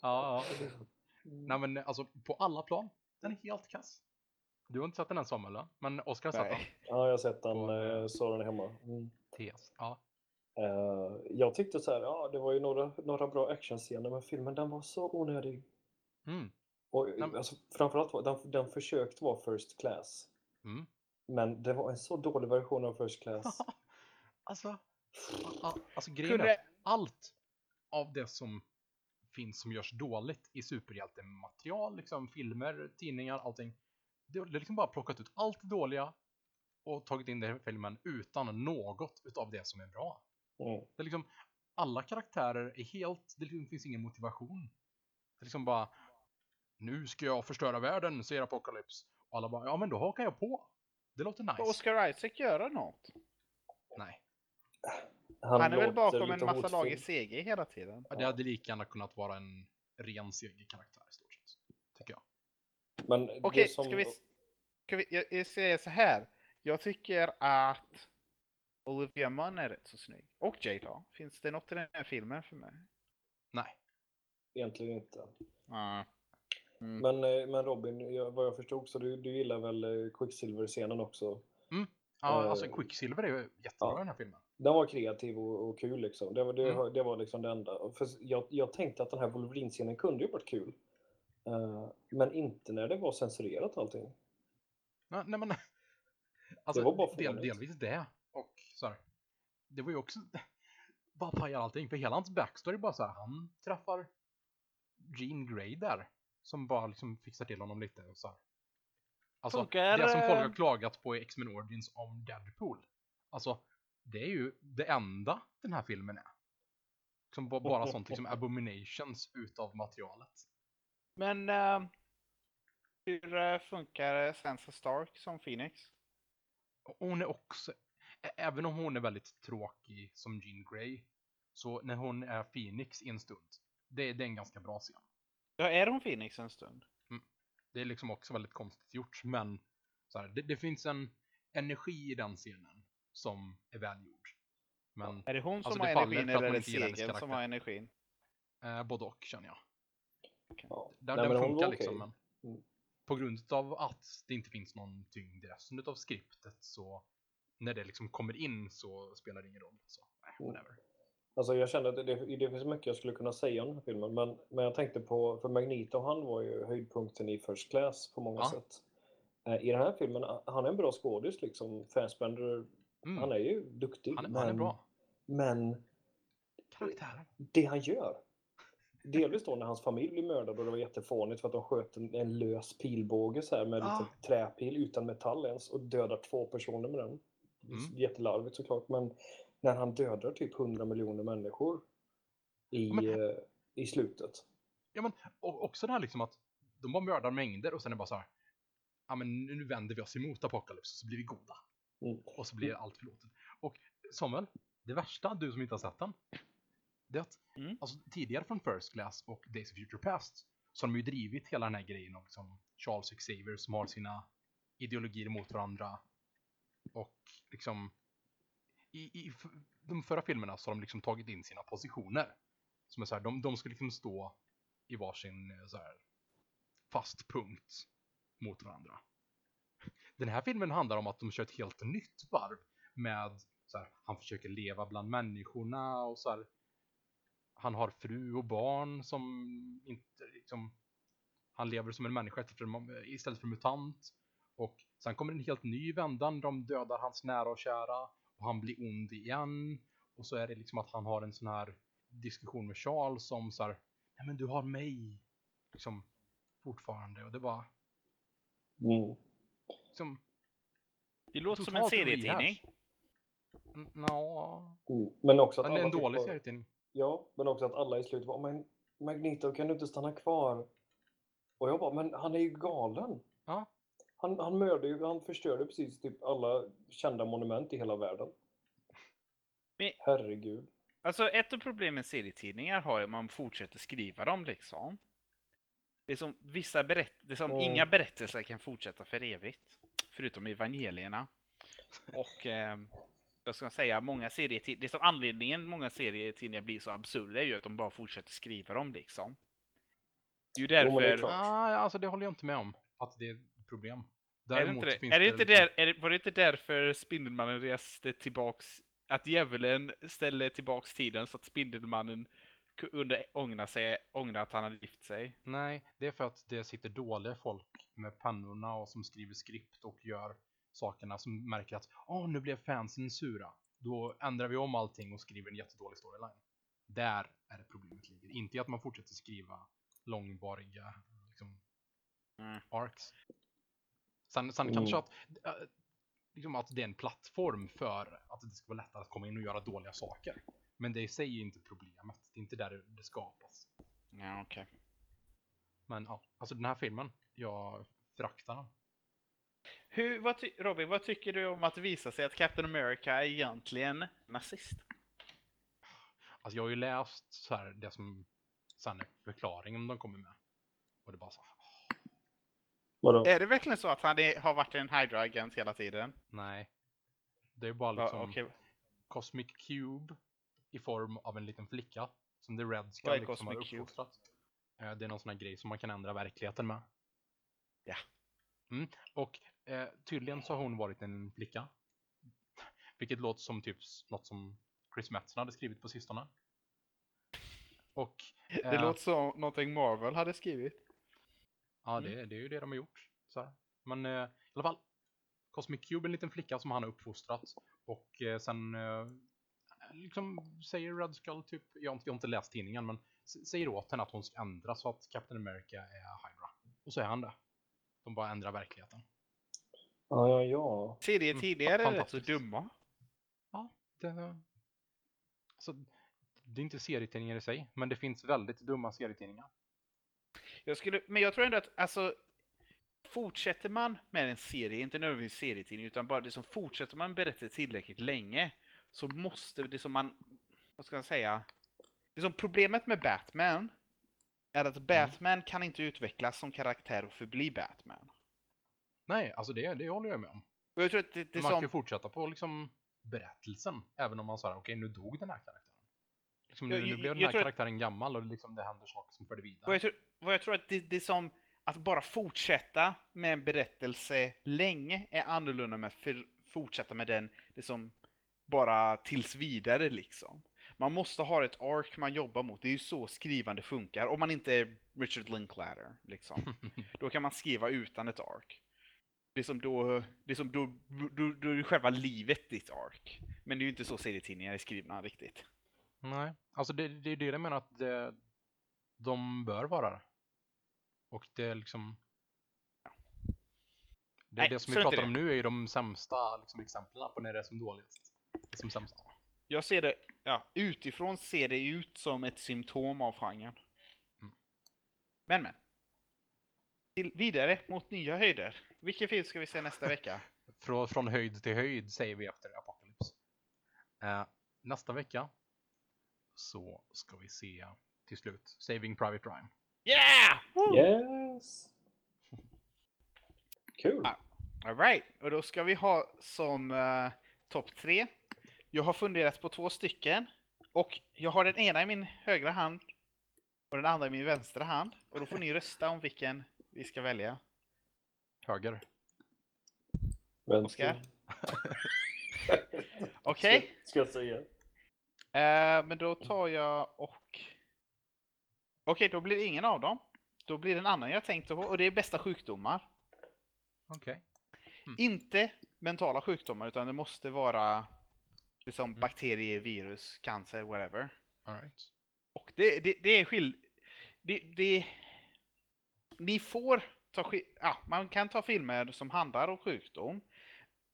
ja, ja. Nej men alltså på alla plan, den är helt kass. Du har inte sett den än Samuel, va? men Oskar har sett den. Ja, jag har sett den, På- eh, så den hemma. Mm. Tes. Ja. Eh, jag tyckte så här, ja det var ju några, några bra actionscener, men filmen den var så onödig. Mm. Och, men- alltså, framförallt var den, den försökte vara first class. Mm. Men det var en så dålig version av first class. alltså, alltså grejen är, Kunde, allt av det som finns som görs dåligt i superhjältematerial, liksom filmer, tidningar, allting. Det är liksom bara plockat ut allt det dåliga och tagit in det i filmen utan något utav det som är bra. Mm. Det är liksom, alla karaktärer är helt, det liksom finns ingen motivation. Det är liksom bara, nu ska jag förstöra världen, säger Apocalypse. Och alla bara, ja men då hakar jag på. Det låter nice. Oscar Isaac göra något? Nej, Han, är väl bakom en massa hotfull. lag i CG hela tiden. det hade lika gärna kunnat vara en ren CG-karaktär i stort sett. Tycker jag. Men Okej, som... ska vi... Ska vi jag, jag säger så här. Jag tycker att Olivia Munn är rätt så snygg. Och J Law. Finns det något i den här filmen för mig? Nej. Egentligen inte. Mm. Men, eh, men Robin, jag, vad jag förstod så du, du gillar väl eh, Quicksilver-scenen också? Ja, Eh, alltså Quicksilver är ju jättebra ja. i den här filmen. Den var kreativ och, och kul liksom. Det var, det, Mm. det var liksom det enda. För jag, jag tänkte att den här Wolverine-scenen kunde ju varit kul. Eh, men inte när det var censurerat allting. Nej, nej men, alltså, var bara del, delvis det. Och så här, det var ju också, bara pajar allting. För hela hans backstory bara så här, han träffar Jean Grey där. Som bara liksom fixar till honom lite och så här. Alltså, Funkar, det som folk eh, har klagat på i X-Men Origins om Deadpool. Alltså, det är ju det enda den här filmen är. Som ba- bara sånt liksom abominations utav materialet. Men eh, hur eh, funkar Sansa Stark som Phoenix? Hon är också, även om hon är väldigt tråkig som Jean Grey, så när hon är Phoenix i en stund, det, det är en ganska bra scen. Ja, är hon Phoenix en stund? Det är liksom också väldigt konstigt gjort, men så här, det, det finns en energi i den scenen som är välgjord. Men Är det hon som Alltså, har det faller energin eller är det Segen som har energin? eh, både och känner jag. Ja. Den, Nej, den funkar liksom, okej. men Mm. på grund av att det inte finns någon tyngd i resten av skriptet så när det liksom kommer in så spelar det ingen roll. Så, eh, Mm. whatever. Alltså jag kände att det, det finns mycket jag skulle kunna säga om den här filmen. Men, men jag tänkte på, för Magneto han var ju höjdpunkten i First Class på många Ja. sätt. Eh, I den här filmen, han är en bra skådis liksom. Fassbender, Mm. han är ju duktig. Han är, men, han är bra. Men Karaktären. det han gör. Delvis då när hans familj blir mördad och det var jättefånigt för att de sköt en, en lös pilbåge så här med Ah. lite träpil utan metall ens och dödar två personer med den. Mm. Jättelarvigt såklart men när han dödar typ 100 miljoner människor i, Men- eh, i slutet. Ja, men och också det här liksom att de bara mördar mängder och sen är det bara så här. Ja men nu vänder vi oss emot Apocalypse så blir vi goda. Mm. Och så blir allt förlåtet. Och Samuel, det värsta, du som inte har sett den. Det att Mm. alltså, tidigare från First Class och Days of Future Past så har de ju drivit hela den här grejen om liksom, Charles Xavier som har sina ideologier mot varandra. Och liksom i, i de förra filmerna så har de liksom tagit in sina positioner. Som är så här, de, de ska liksom stå i varsin eh, så här, fast punkt mot varandra. Den här filmen handlar om att de kör ett helt nytt varv med så här, han försöker leva bland människorna och så här, han har fru och barn som inte liksom, han lever som en människa istället för, istället för mutant. Och sen kommer en helt ny vändan, de dödar hans nära och kära och han blir ond igen. Och så är det liksom att han har en sån här diskussion med Charles som så här, nej men du har mig, liksom fortfarande. Och det var Mm. liksom, Det låter som en serietidning. n- nja, Mm. Men också att en dålig serietidning. Ja, men också att alla i slutet var men Magneto kan du inte stanna kvar? Och jag bara, men han är ju galen. Ja. Han, han mördade ju, han förstörde precis typ alla kända monument i hela världen. Men- Herregud. Alltså ett av problemen med serietidningar har ju att man fortsätter skriva dem liksom. Det är som vissa berätt det är som Mm. inga berättelser kan fortsätta för evigt. Förutom evangelierna. Och eh, jag ska säga, många serietidningar, det är som anledningen många serietidningar blir så absurda är ju att de bara fortsätter skriva dem liksom. Det är ju Jo, men det därför... Ah, alltså det håller jag inte med om. Att det är ett problem. Är det Däremot inte det? finns Är det inte där, är det, var det inte därför Spindelmannen reste tillbaks, att djävulen ställde tillbaks tiden så att Spindelmannen kunde ångra sig, ångra att han hade gift sig? Nej, det är för att det sitter dåliga folk med pennorna och som skriver skript och gör sakerna som märker att åh, nu blev fansen sura. Då ändrar vi om allting och skriver en jättedålig storyline. Där är det problemet ligger. Inte i att man fortsätter skriva långvariga liksom, Mm. arcs. Sen, sen Mm. kanske att, äh, liksom att det är en plattform för att det ska vara lättare att komma in och göra dåliga saker. Men det i sig är inte problemet. Det är inte där det, skapas. Ja, okej. Men ja, alltså den här filmen, jag föraktar den. Hur, vad ty- Robin, vad tycker du om att det visar sig att Captain America är egentligen nazist? Alltså jag har ju läst så här det som sen är förklaringen de kommer med. Och det är bara så Vadå? Är det verkligen så att han är, har varit en Hydra-agent hela tiden? nej. Det är bara Va, liksom okej. Cosmic Cube i form av en liten flicka. Som The Red Skull liksom har Cosmic Cube? uppfostrat. Eh, Det är någon sån här grej som man kan ändra verkligheten med. Ja. Mm. Och eh, tydligen så har hon varit en flicka. Vilket låter som typ något som Chris Metzen hade skrivit på sistone. Och Det eh, låter som någonting Marvel hade skrivit. Ja, Mm. det, det är ju det de har gjort. Så här. Men eh, i alla fall, Cosmic Cube är en liten flicka som han har uppfostrat. Och eh, sen eh, liksom säger Red Skull typ, jag har, inte, jag har inte läst tidningen, men säger åt henne att hon ska ändra så att Captain America är Hydra. Och så är han det. De bara ändrar verkligheten. Ja, ja, ja. Serietidningar är rätt så fantastiskt. dumma. Det, alltså, det är inte serietidningar i sig, men det finns väldigt dumma serietidningar. Jag skulle, men jag tror ändå att, alltså, fortsätter man med en serie, inte nödvändigtvis serietidning, utan bara det som fortsätter man berätta tillräckligt länge, så måste det som man, vad ska jag säga, det som problemet med Batman är att Batman kan inte utvecklas som karaktär och förbli Batman. Nej, alltså det, det håller jag med om. Och jag tror att det, det man kan som, ju fortsätta på liksom berättelsen, även om man säger okej nu dog den här karaktären. Liksom, nu, Jag- nu blev den här att- karaktären gammal och liksom det händer saker som för det vidare. vad jag tror, vad jag tror att det, det som, att bara fortsätta med en berättelse länge är annorlunda med för, fortsätta med den, det som bara tills vidare liksom. Man måste ha ett ark man jobbar mot. Det är ju så skrivande funkar. Om man inte är Richard Linklater, liksom. Då kan man skriva utan ett ark. Det är som då, det är som då, då, då är själva livet ditt ark. Men det är ju inte så serietidningar är skrivna riktigt. Nej, alltså det, det är det jag menar att det, de bör vara. Och det är liksom... Det, Nej, det som vi pratar om nu är ju de sämsta liksom, exemplen på när det är som dåligt. Det är som sämst. Jag ser det, ja, utifrån ser det ut som ett symptom av genren. Mm. Men men. till, vidare mot nya höjder. Vilken film ska vi se nästa vecka? Från, från höjd till höjd säger vi efter Apocalypse. Eh, nästa vecka så ska vi se till slut Saving Private Ryan. Yeah! Woo! Yes! Kul! Ah. Alright, och då ska vi ha som uh, topp tre. Jag har funderat på två stycken. Och jag har den ena i min högra hand och den andra i min vänstra hand. Och då får ni rösta om vilken vi ska välja. Höger. Vänster. Okej, Ska, ska jag säga. eh, men då tar jag och... Okej, då blir det ingen av dem. Då blir det en annan jag tänkte på och det är bästa sjukdomar. Okej. Inte mentala sjukdomar utan det måste vara liksom Mm. bakterier, virus, cancer, whatever. All right. Och det, det, det är skill... Det, det... Ni får ta ja, man kan ta filmer som handlar om sjukdom.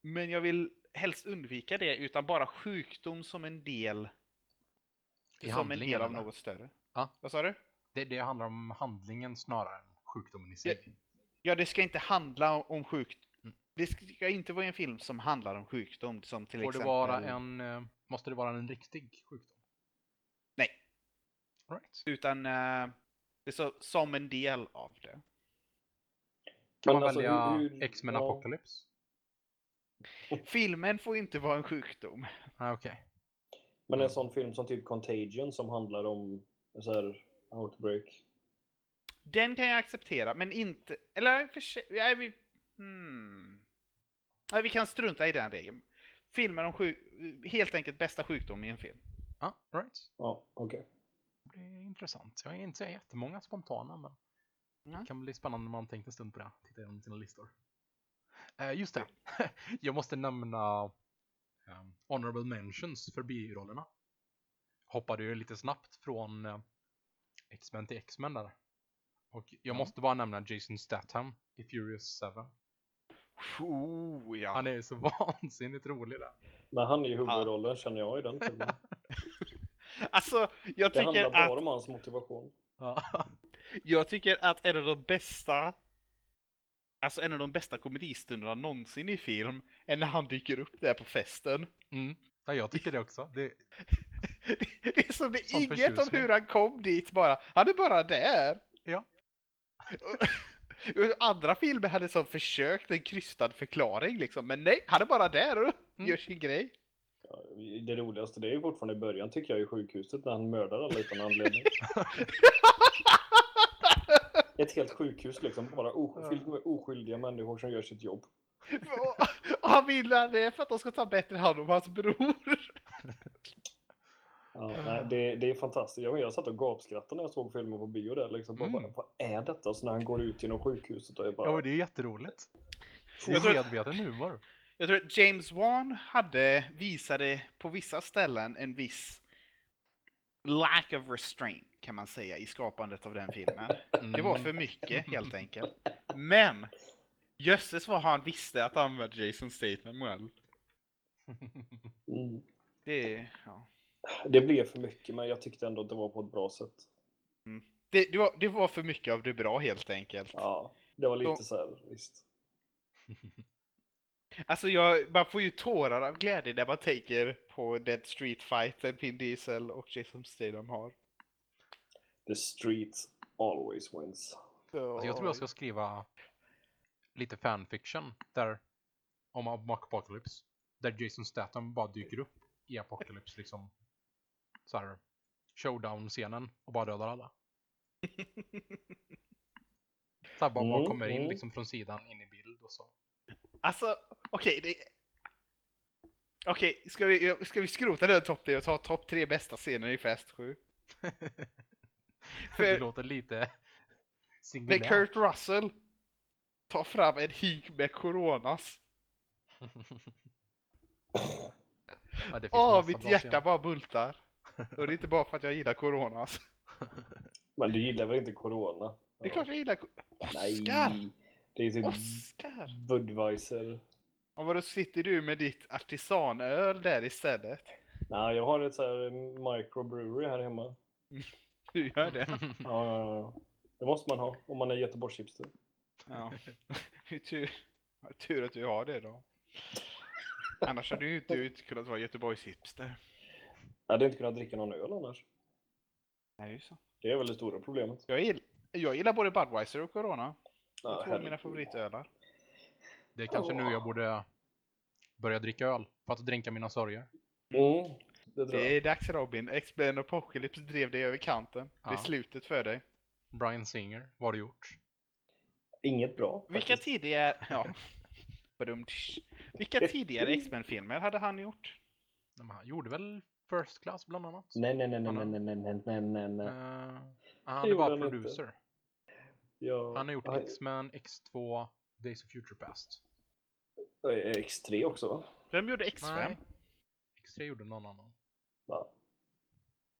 Men jag vill helst undvika det utan bara sjukdom som en del I som en del av eller? något större. Ja. Vad sa du? Det, det handlar om handlingen snarare än sjukdomen i sig. Ja, det ska inte handla om sjukdom. Det ska inte vara en film som handlar om sjukdom som till Får det exempel... vara en, eh, måste det vara en riktig sjukdom? Nej. Right. Utan eh, det är så, som en del av det. Kan man alltså, välja hur- X-Men ja. Apocalypse? Filmen får inte vara en sjukdom. Ah, Okej. Men en sån film som typ Contagion som handlar om så här outbreak. Den kan jag acceptera, men inte... Eller för sig... Nej, vi... Hmm. Nej, vi kan strunta i den regeln. Filmer om sjuk... Helt enkelt bästa sjukdom i en film. Ja, all right. Ja, okej. Det blir intressant. Jag är inte jättemånga spontana, men Nej. det kan bli spännande när man tänkt en stund på det. Titta igenom sina listor. Eh, just det. jag måste nämna um, honorable mentions för birollerna. Hoppade ju lite snabbt från eh, X-Men till X-Men där. Och jag Ja. måste bara nämna Jason Statham i Furious 7. Oh, ja. Han är så vansinnigt rolig där. Men han är ju huvudrollen känner jag i den filmen. Alltså, jag Det handlar tycker, bara att, om hans motivation. Ja. jag tycker att en av de bästa... Alltså en av de bästa komedistunderna någonsin i film är när han dyker upp där på festen. Mm. ja, jag tycker det också. Det, Det är som det är inget om hur han kom dit bara. Han är bara där. Ja. Andra filmer hade som försökt en krystad förklaring liksom. Men nej, han är bara där och Mm. gör sin grej. Ja, Det roligaste det är ju fortfarande i början tycker jag i sjukhuset när han mördar alla utan anledning. Ett helt sjukhus liksom, bara o- fyllt med oskyldiga människor som gör sitt jobb. Han vill det för att de ska ta bättre hand om hans bror. Ja, nej, det, det är fantastiskt. Jag, jag satt och gapskrattade när jag såg filmen på bio där. Liksom, Mm. bara, vad är detta? Så när han går ut genom sjukhuset och är bara... ja, det är jätteroligt. Medveten humor. Jag tror att James Wan hade, visade på vissa ställen en viss lack of restraint kan man säga i skapandet av den filmen. Det var Mm. för mycket helt enkelt. Men jösses vad han visste att använda Jason Statham well. Mm. Det, ja. Det blev för mycket, men jag tyckte ändå att det var på ett bra sätt. det, det, var, det var för mycket av det bra helt enkelt. Ja, det var lite Så- så här, visst. Alltså jag, man får ju tårar av glädje när man tänker på den street fighten Pin Diesel och Jason Statham har. The street always wins. Så, Alltså, jag tror jag ska skriva lite fanfiction där om om Apocalypse. Där Jason Statham bara dyker upp i Apocalypse liksom. Så här showdown-scenen och bara dödar alla. Så här bara, bara Mm, kommer in mm. liksom från sidan in i bild och så. Alltså, okej. det... Okej, ska, vi, ska vi skrota den topp tre och ta topp tre bästa scener i Fast 7? det För- låter lite singulärt. Kurt Russell tar fram en hink med coronas. Det Åh, massa mitt hjärta scener. bara bultar. Och det är inte bara för att jag gillar coronas. Men du gillar väl inte Corona? Det är klart jag gillar... Nej, Oscar! det är typ Oscar! Budweiser. Och vadå sitter du med ditt artisanöl där istället? Nej, jag har ett så här microbrewery här hemma. Du gör det? Ja, ja, ja. Det måste man ha om man är Göteborgshipster. Ja. Tur, tur att du har det då. Annars hade du inte kunnat vara Göteborgs hipster. Jag hade inte kunnat dricka någon öl annars. Nej, just så. Det är väl det stora problemet. Jag, gill, jag gillar både Budweiser och Corona. Ja, Det är två av mina favoritölar. Det är kanske nu jag borde börja dricka öl för att dränka mina sorger. Mm, det Det är dags Robin. X-Men och Apocalypse drev dig över kanten. Det är Ja. slutet för dig. Brian Singer, vad har du gjort? Inget bra. Vilka faktiskt. tidigare... Ja. Vilka tidigare X-Men-filmer hade han gjort? Han gjorde väl First Class bland annat? Nej, nej, nej, nej, nej, nej, nej, nej, nej, nej. Eh, han är bara producer. Ja, Han har gjort han- X-Men, X2, Days of Future Past. eh, X3 också va? Vem gjorde X5? Nej. X3 gjorde någon annan. Ja.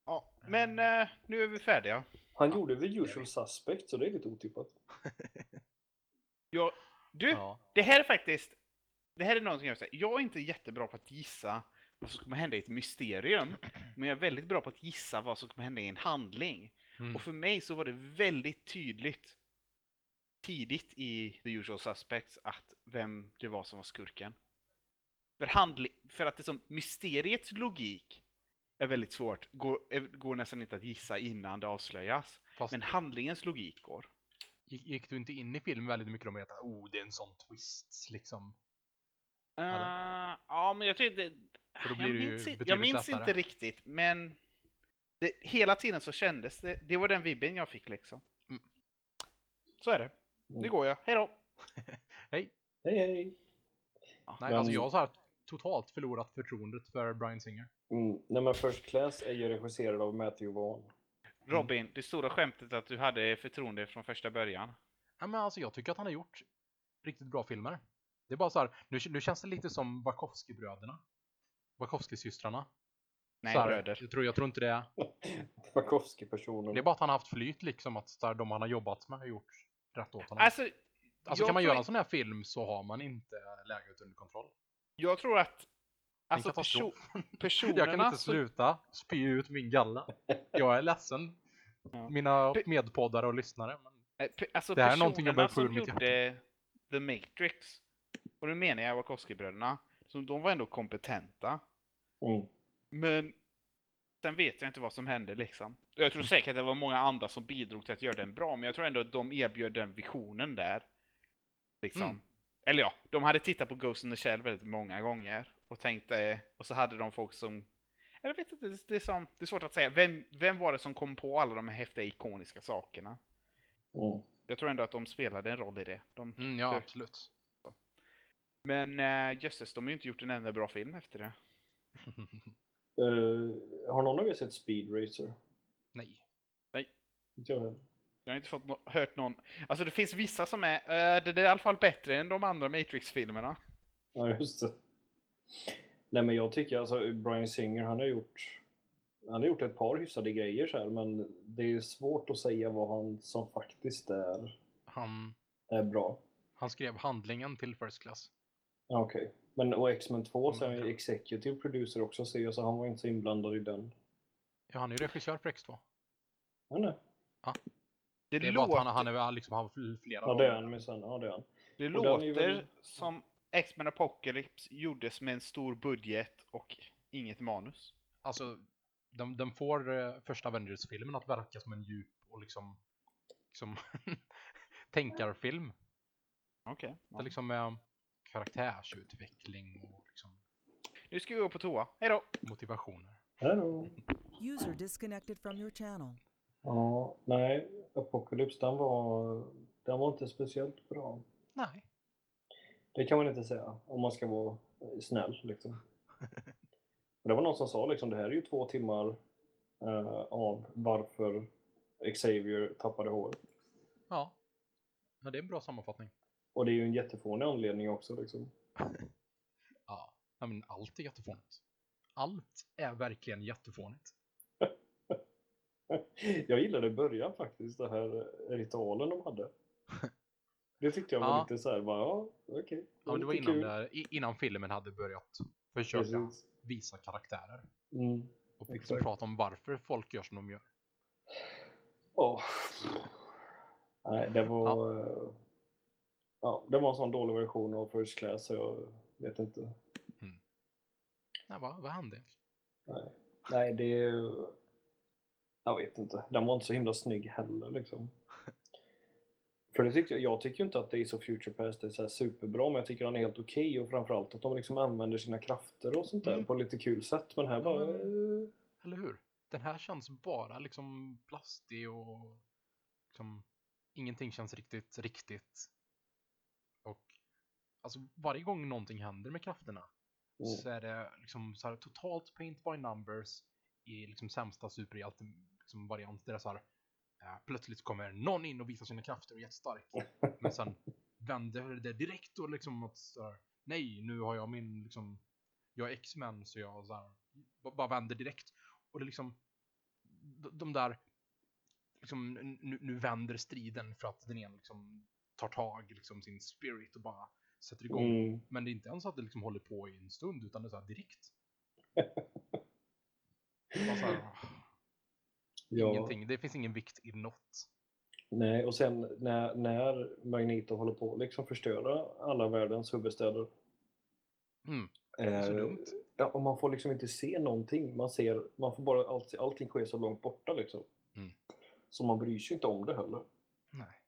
Ja, men eh, nu är vi färdiga. Han gjorde The Usual Suspect, så det är lite otippat. Jag, du, Ja. det här är faktiskt... Det här är någonting jag vill säga. Jag är inte jättebra på att gissa vad som kommer hända i ett mysterium. Men jag är väldigt bra på att gissa vad som kommer hända i en handling. Mm. Och för mig så var det väldigt tydligt tidigt i The Usual Suspects att vem det var som var skurken. För, handling, för att det som mysteriets logik är väldigt svårt, går, går nästan inte att gissa innan det avslöjas. Fast Men handlingens logik går. gick, gick du inte in i filmen väldigt mycket om att oh, det är en sån twist liksom? Uh, ja, men jag tyckte... För då Jag blir det ju minns, jag minns lättare. inte riktigt, men det, hela tiden så kändes det. Det var den vibben jag fick liksom. Mm. Så är det. Nu går jag. Hej då! Hej! Hej, hej! Nej, Men- alltså jag har så här totalt förlorat förtroendet för Brian Singer. Mm. Nej, men First Class är ju regisserad av Matthew Vaughn. Robin, det stora skämtet att du hade förtroende från första början. Ja, men alltså jag tycker att han har gjort riktigt bra filmer. Det är bara så här, nu, nu känns det lite som Wachowski-bröderna. Wachowski-systrarna. Nej, här, bröder. Jag tror, jag tror inte det. Wachowski-personen. Det är bara att han har haft flyt liksom, att så här, de han har jobbat med har gjort rätt åt honom. Alltså, Alltså kan man göra en sån här film så har man inte läget under kontroll. jag tror att... Är Alltså, perso personerna... Jag kan inte sluta spy ut min galla. Jag är ledsen. Ja. Mina medpoddare och lyssnare. Men... Eh, Alltså Det här är någonting jag börjar få ur mitt gjorde The Matrix, och nu menar jag Wachowski-bröderna, så de var ändå kompetenta. Mm. Men sen vet jag inte vad som hände liksom. Jag tror säkert att det var många andra som bidrog till att göra den bra, men jag tror ändå att de erbjöd den visionen där. Liksom. Mm. Eller ja, de hade tittat på Ghost in the Shell väldigt många gånger och tänkte, och så hade de folk som jag vet inte, det är, som, det är svårt att säga. Vem, vem var det som kom på alla de här häftiga ikoniska sakerna? Mm. Jag tror ändå att de spelade en roll i det. De, Mm, ja, absolut. Men uh, jösses, de har ju inte gjort en enda bra film efter det. Eh, har någon av er sett Speed Racer? Nej. Inte jag heller. Jag har inte fått no- hört någon. Alltså det finns vissa som är, eh, det är i alla fall bättre än de andra Matrix-filmerna. Ja, just det. Nej, men jag tycker alltså Brian Singer, han har gjort han har gjort ett par hyfsade grejer så här, men det är svårt att säga vad han som faktiskt är, Han, är bra. han skrev handlingen till First Class. Ja, Okej. Men och X-Men 2 så är han ju executive producer också ser jag, så han var inte så inblandad i den. Ja, han är ju regissör för X2. Ja, nej. Det, Det är låter, bara att han, han är liksom har flera ja det är han minsann. Ja, det är han. det och är låter väl- som X-Men Apocalypse gjordes med en stor budget och inget manus. Alltså, de, de får eh, första Avengers-filmen att verka som en djup och liksom, liksom tänkarfilm. Okej. Det är liksom med karaktärsutveckling och liksom Nu ska vi gå på toa. Hej då! motivationer. Hallå. User disconnected from your channel. Ja, nej. Apocalypse, den var, den var inte speciellt bra. Nej. Det kan man inte säga om man ska vara snäll. Liksom. Det var någon som sa liksom, det här är ju två timmar eh, av varför Xavier tappade hår. Ja. ja, det är en bra sammanfattning. Och det är ju en jättefånig anledning också. Liksom. Ja, ja men allt är jättefånigt. Allt är verkligen jättefånigt. Jag gillade i början faktiskt, den här ritualen de hade. Det tyckte jag var Ja. lite så här, bara, ja, okej. Ja, men det var innan, kul. i- innan filmen hade börjat försöka Precis. visa karaktärer. Mm. Och liksom Exakt. prata om varför folk gör som de gör. Åh. Nej, det var... eh, Ja, det var en sån dålig version av First Class så jag vet inte. Nej, vad, vad hände? Nej, Nej det är. Jag vet inte. Den var inte så himla snygg heller liksom. För det tyckte jag, jag tycker ju inte att Days of Future Past är så superbra, men jag tycker den är helt okej och framförallt att de liksom använder sina krafter och sånt där Mm. på lite kul sätt. Men här bara... eh, Eller hur? Den här känns bara liksom plastig och liksom ingenting känns riktigt riktigt. Alltså varje gång någonting händer med krafterna Mm. så är det liksom så här totalt paint by numbers i liksom sämsta superhjälte liksom variant där det är så här eh, plötsligt kommer någon in och visar sina krafter och är jättestark. Men sen vänder det direkt och liksom att så här, nej, nu har jag min liksom jag är X-Men så jag så här, bara vänder direkt. Och det är liksom de, där liksom nu, nu vänder striden för att den ena liksom tar tag liksom sin spirit och bara sätter igång. Mm. Men det är inte ens att det liksom håller på i en stund utan det är så här direkt. Bara så här, Ja. Ingenting, det finns ingen vikt i något. Nej, och sen när, när Magneto håller på att liksom förstöra alla världens huvudstäder. Mm, är så eh, dumt. Ja, och man får liksom inte se någonting. Man ser, man får bara, allt, allting sker så långt borta liksom. Mm. Så man bryr sig inte om det heller. Nej.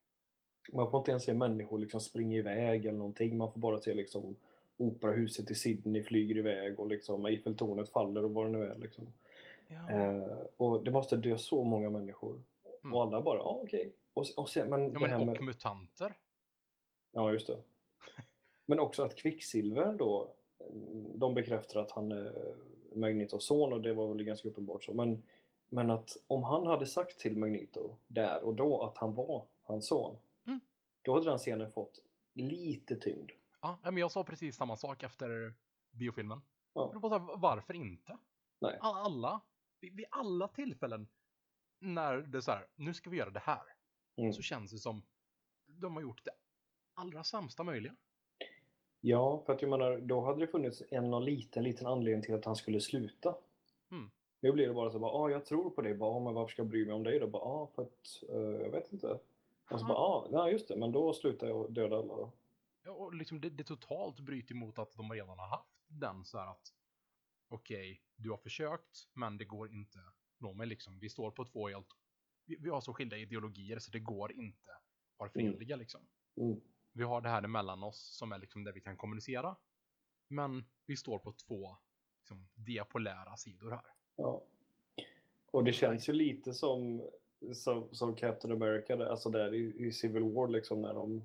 Man får inte ens se människor liksom springa iväg eller någonting. Man får bara se liksom operahuset i Sydney flyger iväg och liksom Eiffeltornet faller och vad det nu är. Liksom. Ja. Eh, och det måste dö så många människor. Mm. Och alla bara, ja okej. Och, och sen, men ja, men, här med... och mutanter. Ja, just det. Men också att Kvicksilver då, de bekräftar att han är Magnetos son och det var väl ganska uppenbart så. Men, men att om han hade sagt till Magneto där och då att han var hans son. Då hade den scenen fått lite tyngd. Ja, men jag sa precis samma sak efter biofilmen. Ja. Här, varför inte? Nej. Alla, vid, alla tillfällen när det är så här, nu ska vi göra det här, Mm. så känns det som de har gjort det allra sämsta möjliga. Ja, för att jag menar, då hade det funnits en och liten, liten anledning till att han skulle sluta. Mm. Nu blir det bara så bara, ah, jag tror på dig, bara, ah, men varför ska jag bry mig om dig då? Bara, ah, för att, eh, jag vet inte. Och så bara, ah, nej just det, men då slutar jag döda alla då. Ja, och liksom det, det totalt bryter emot att de redan har haft den så här att okej, du har försökt, men det går inte nå mig liksom. Vi står på två helt, vi, vi har så skilda ideologier så det går inte vara Mm. förenliga liksom. Mm. Vi har det här emellan oss som är liksom där vi kan kommunicera. Men vi står på två liksom, diapolära sidor här. Ja. Och det känns ju lite som, som, som Captain America, alltså där i, i Civil War liksom när de,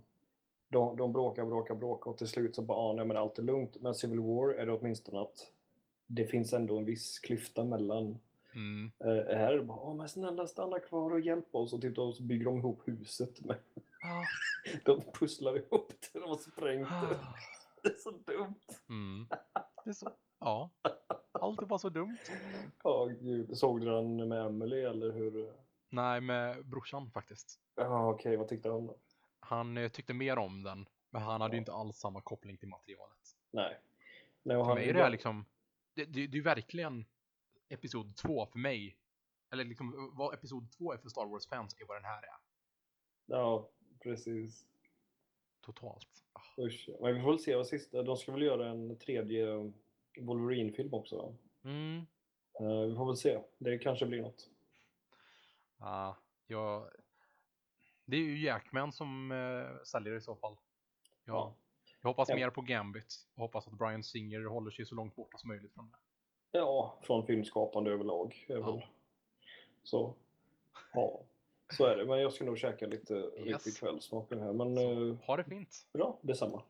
de, de bråkar, bråkar, bråkar och till slut så bara, ah, nej men allt är lugnt. Men Civil War är det åtminstone att det finns ändå en viss klyfta mellan Mm. Eh, här är det bara, Åh, men snälla stanna kvar och hjälp oss. Och titta, och så bygger de ihop huset. Med, Ah, de pusslar ihop det, de har sprängt det. ah. Det är så dumt. Mm. Det är så, ja, allt är bara så dumt. Ja, gud. Såg du den med Emily eller hur? Nej, med brorsan faktiskt. Ja, okej, vad tyckte han då? Han eh, tyckte mer om den, men han hade ju inte alls samma koppling till materialet. Nej. Nej För mig är det här liksom, det, det, det är verkligen episod två för mig. Eller liksom vad episod två är för Star Wars-fans är vad den här är. Ja, precis. Totalt. Ah, Usch. Men vi får väl se vad sista... De ska väl göra en tredje Wolverine-film också? Mm. Eh, vi får väl se. Det kanske blir något. Ja, jag... Det är ju Jackman som eh, säljer i så fall. Ja. Ja. Jag hoppas Ja. mer på Gambit. Och hoppas att Brian Singer håller sig så långt borta som möjligt från det. Ja, från filmskapande överlag. Ja. Så. Ja, så är det. Men jag ska nog käka lite, Yes. lite kvällsmak här. Men Så, eh, ha det fint. bra, detsamma.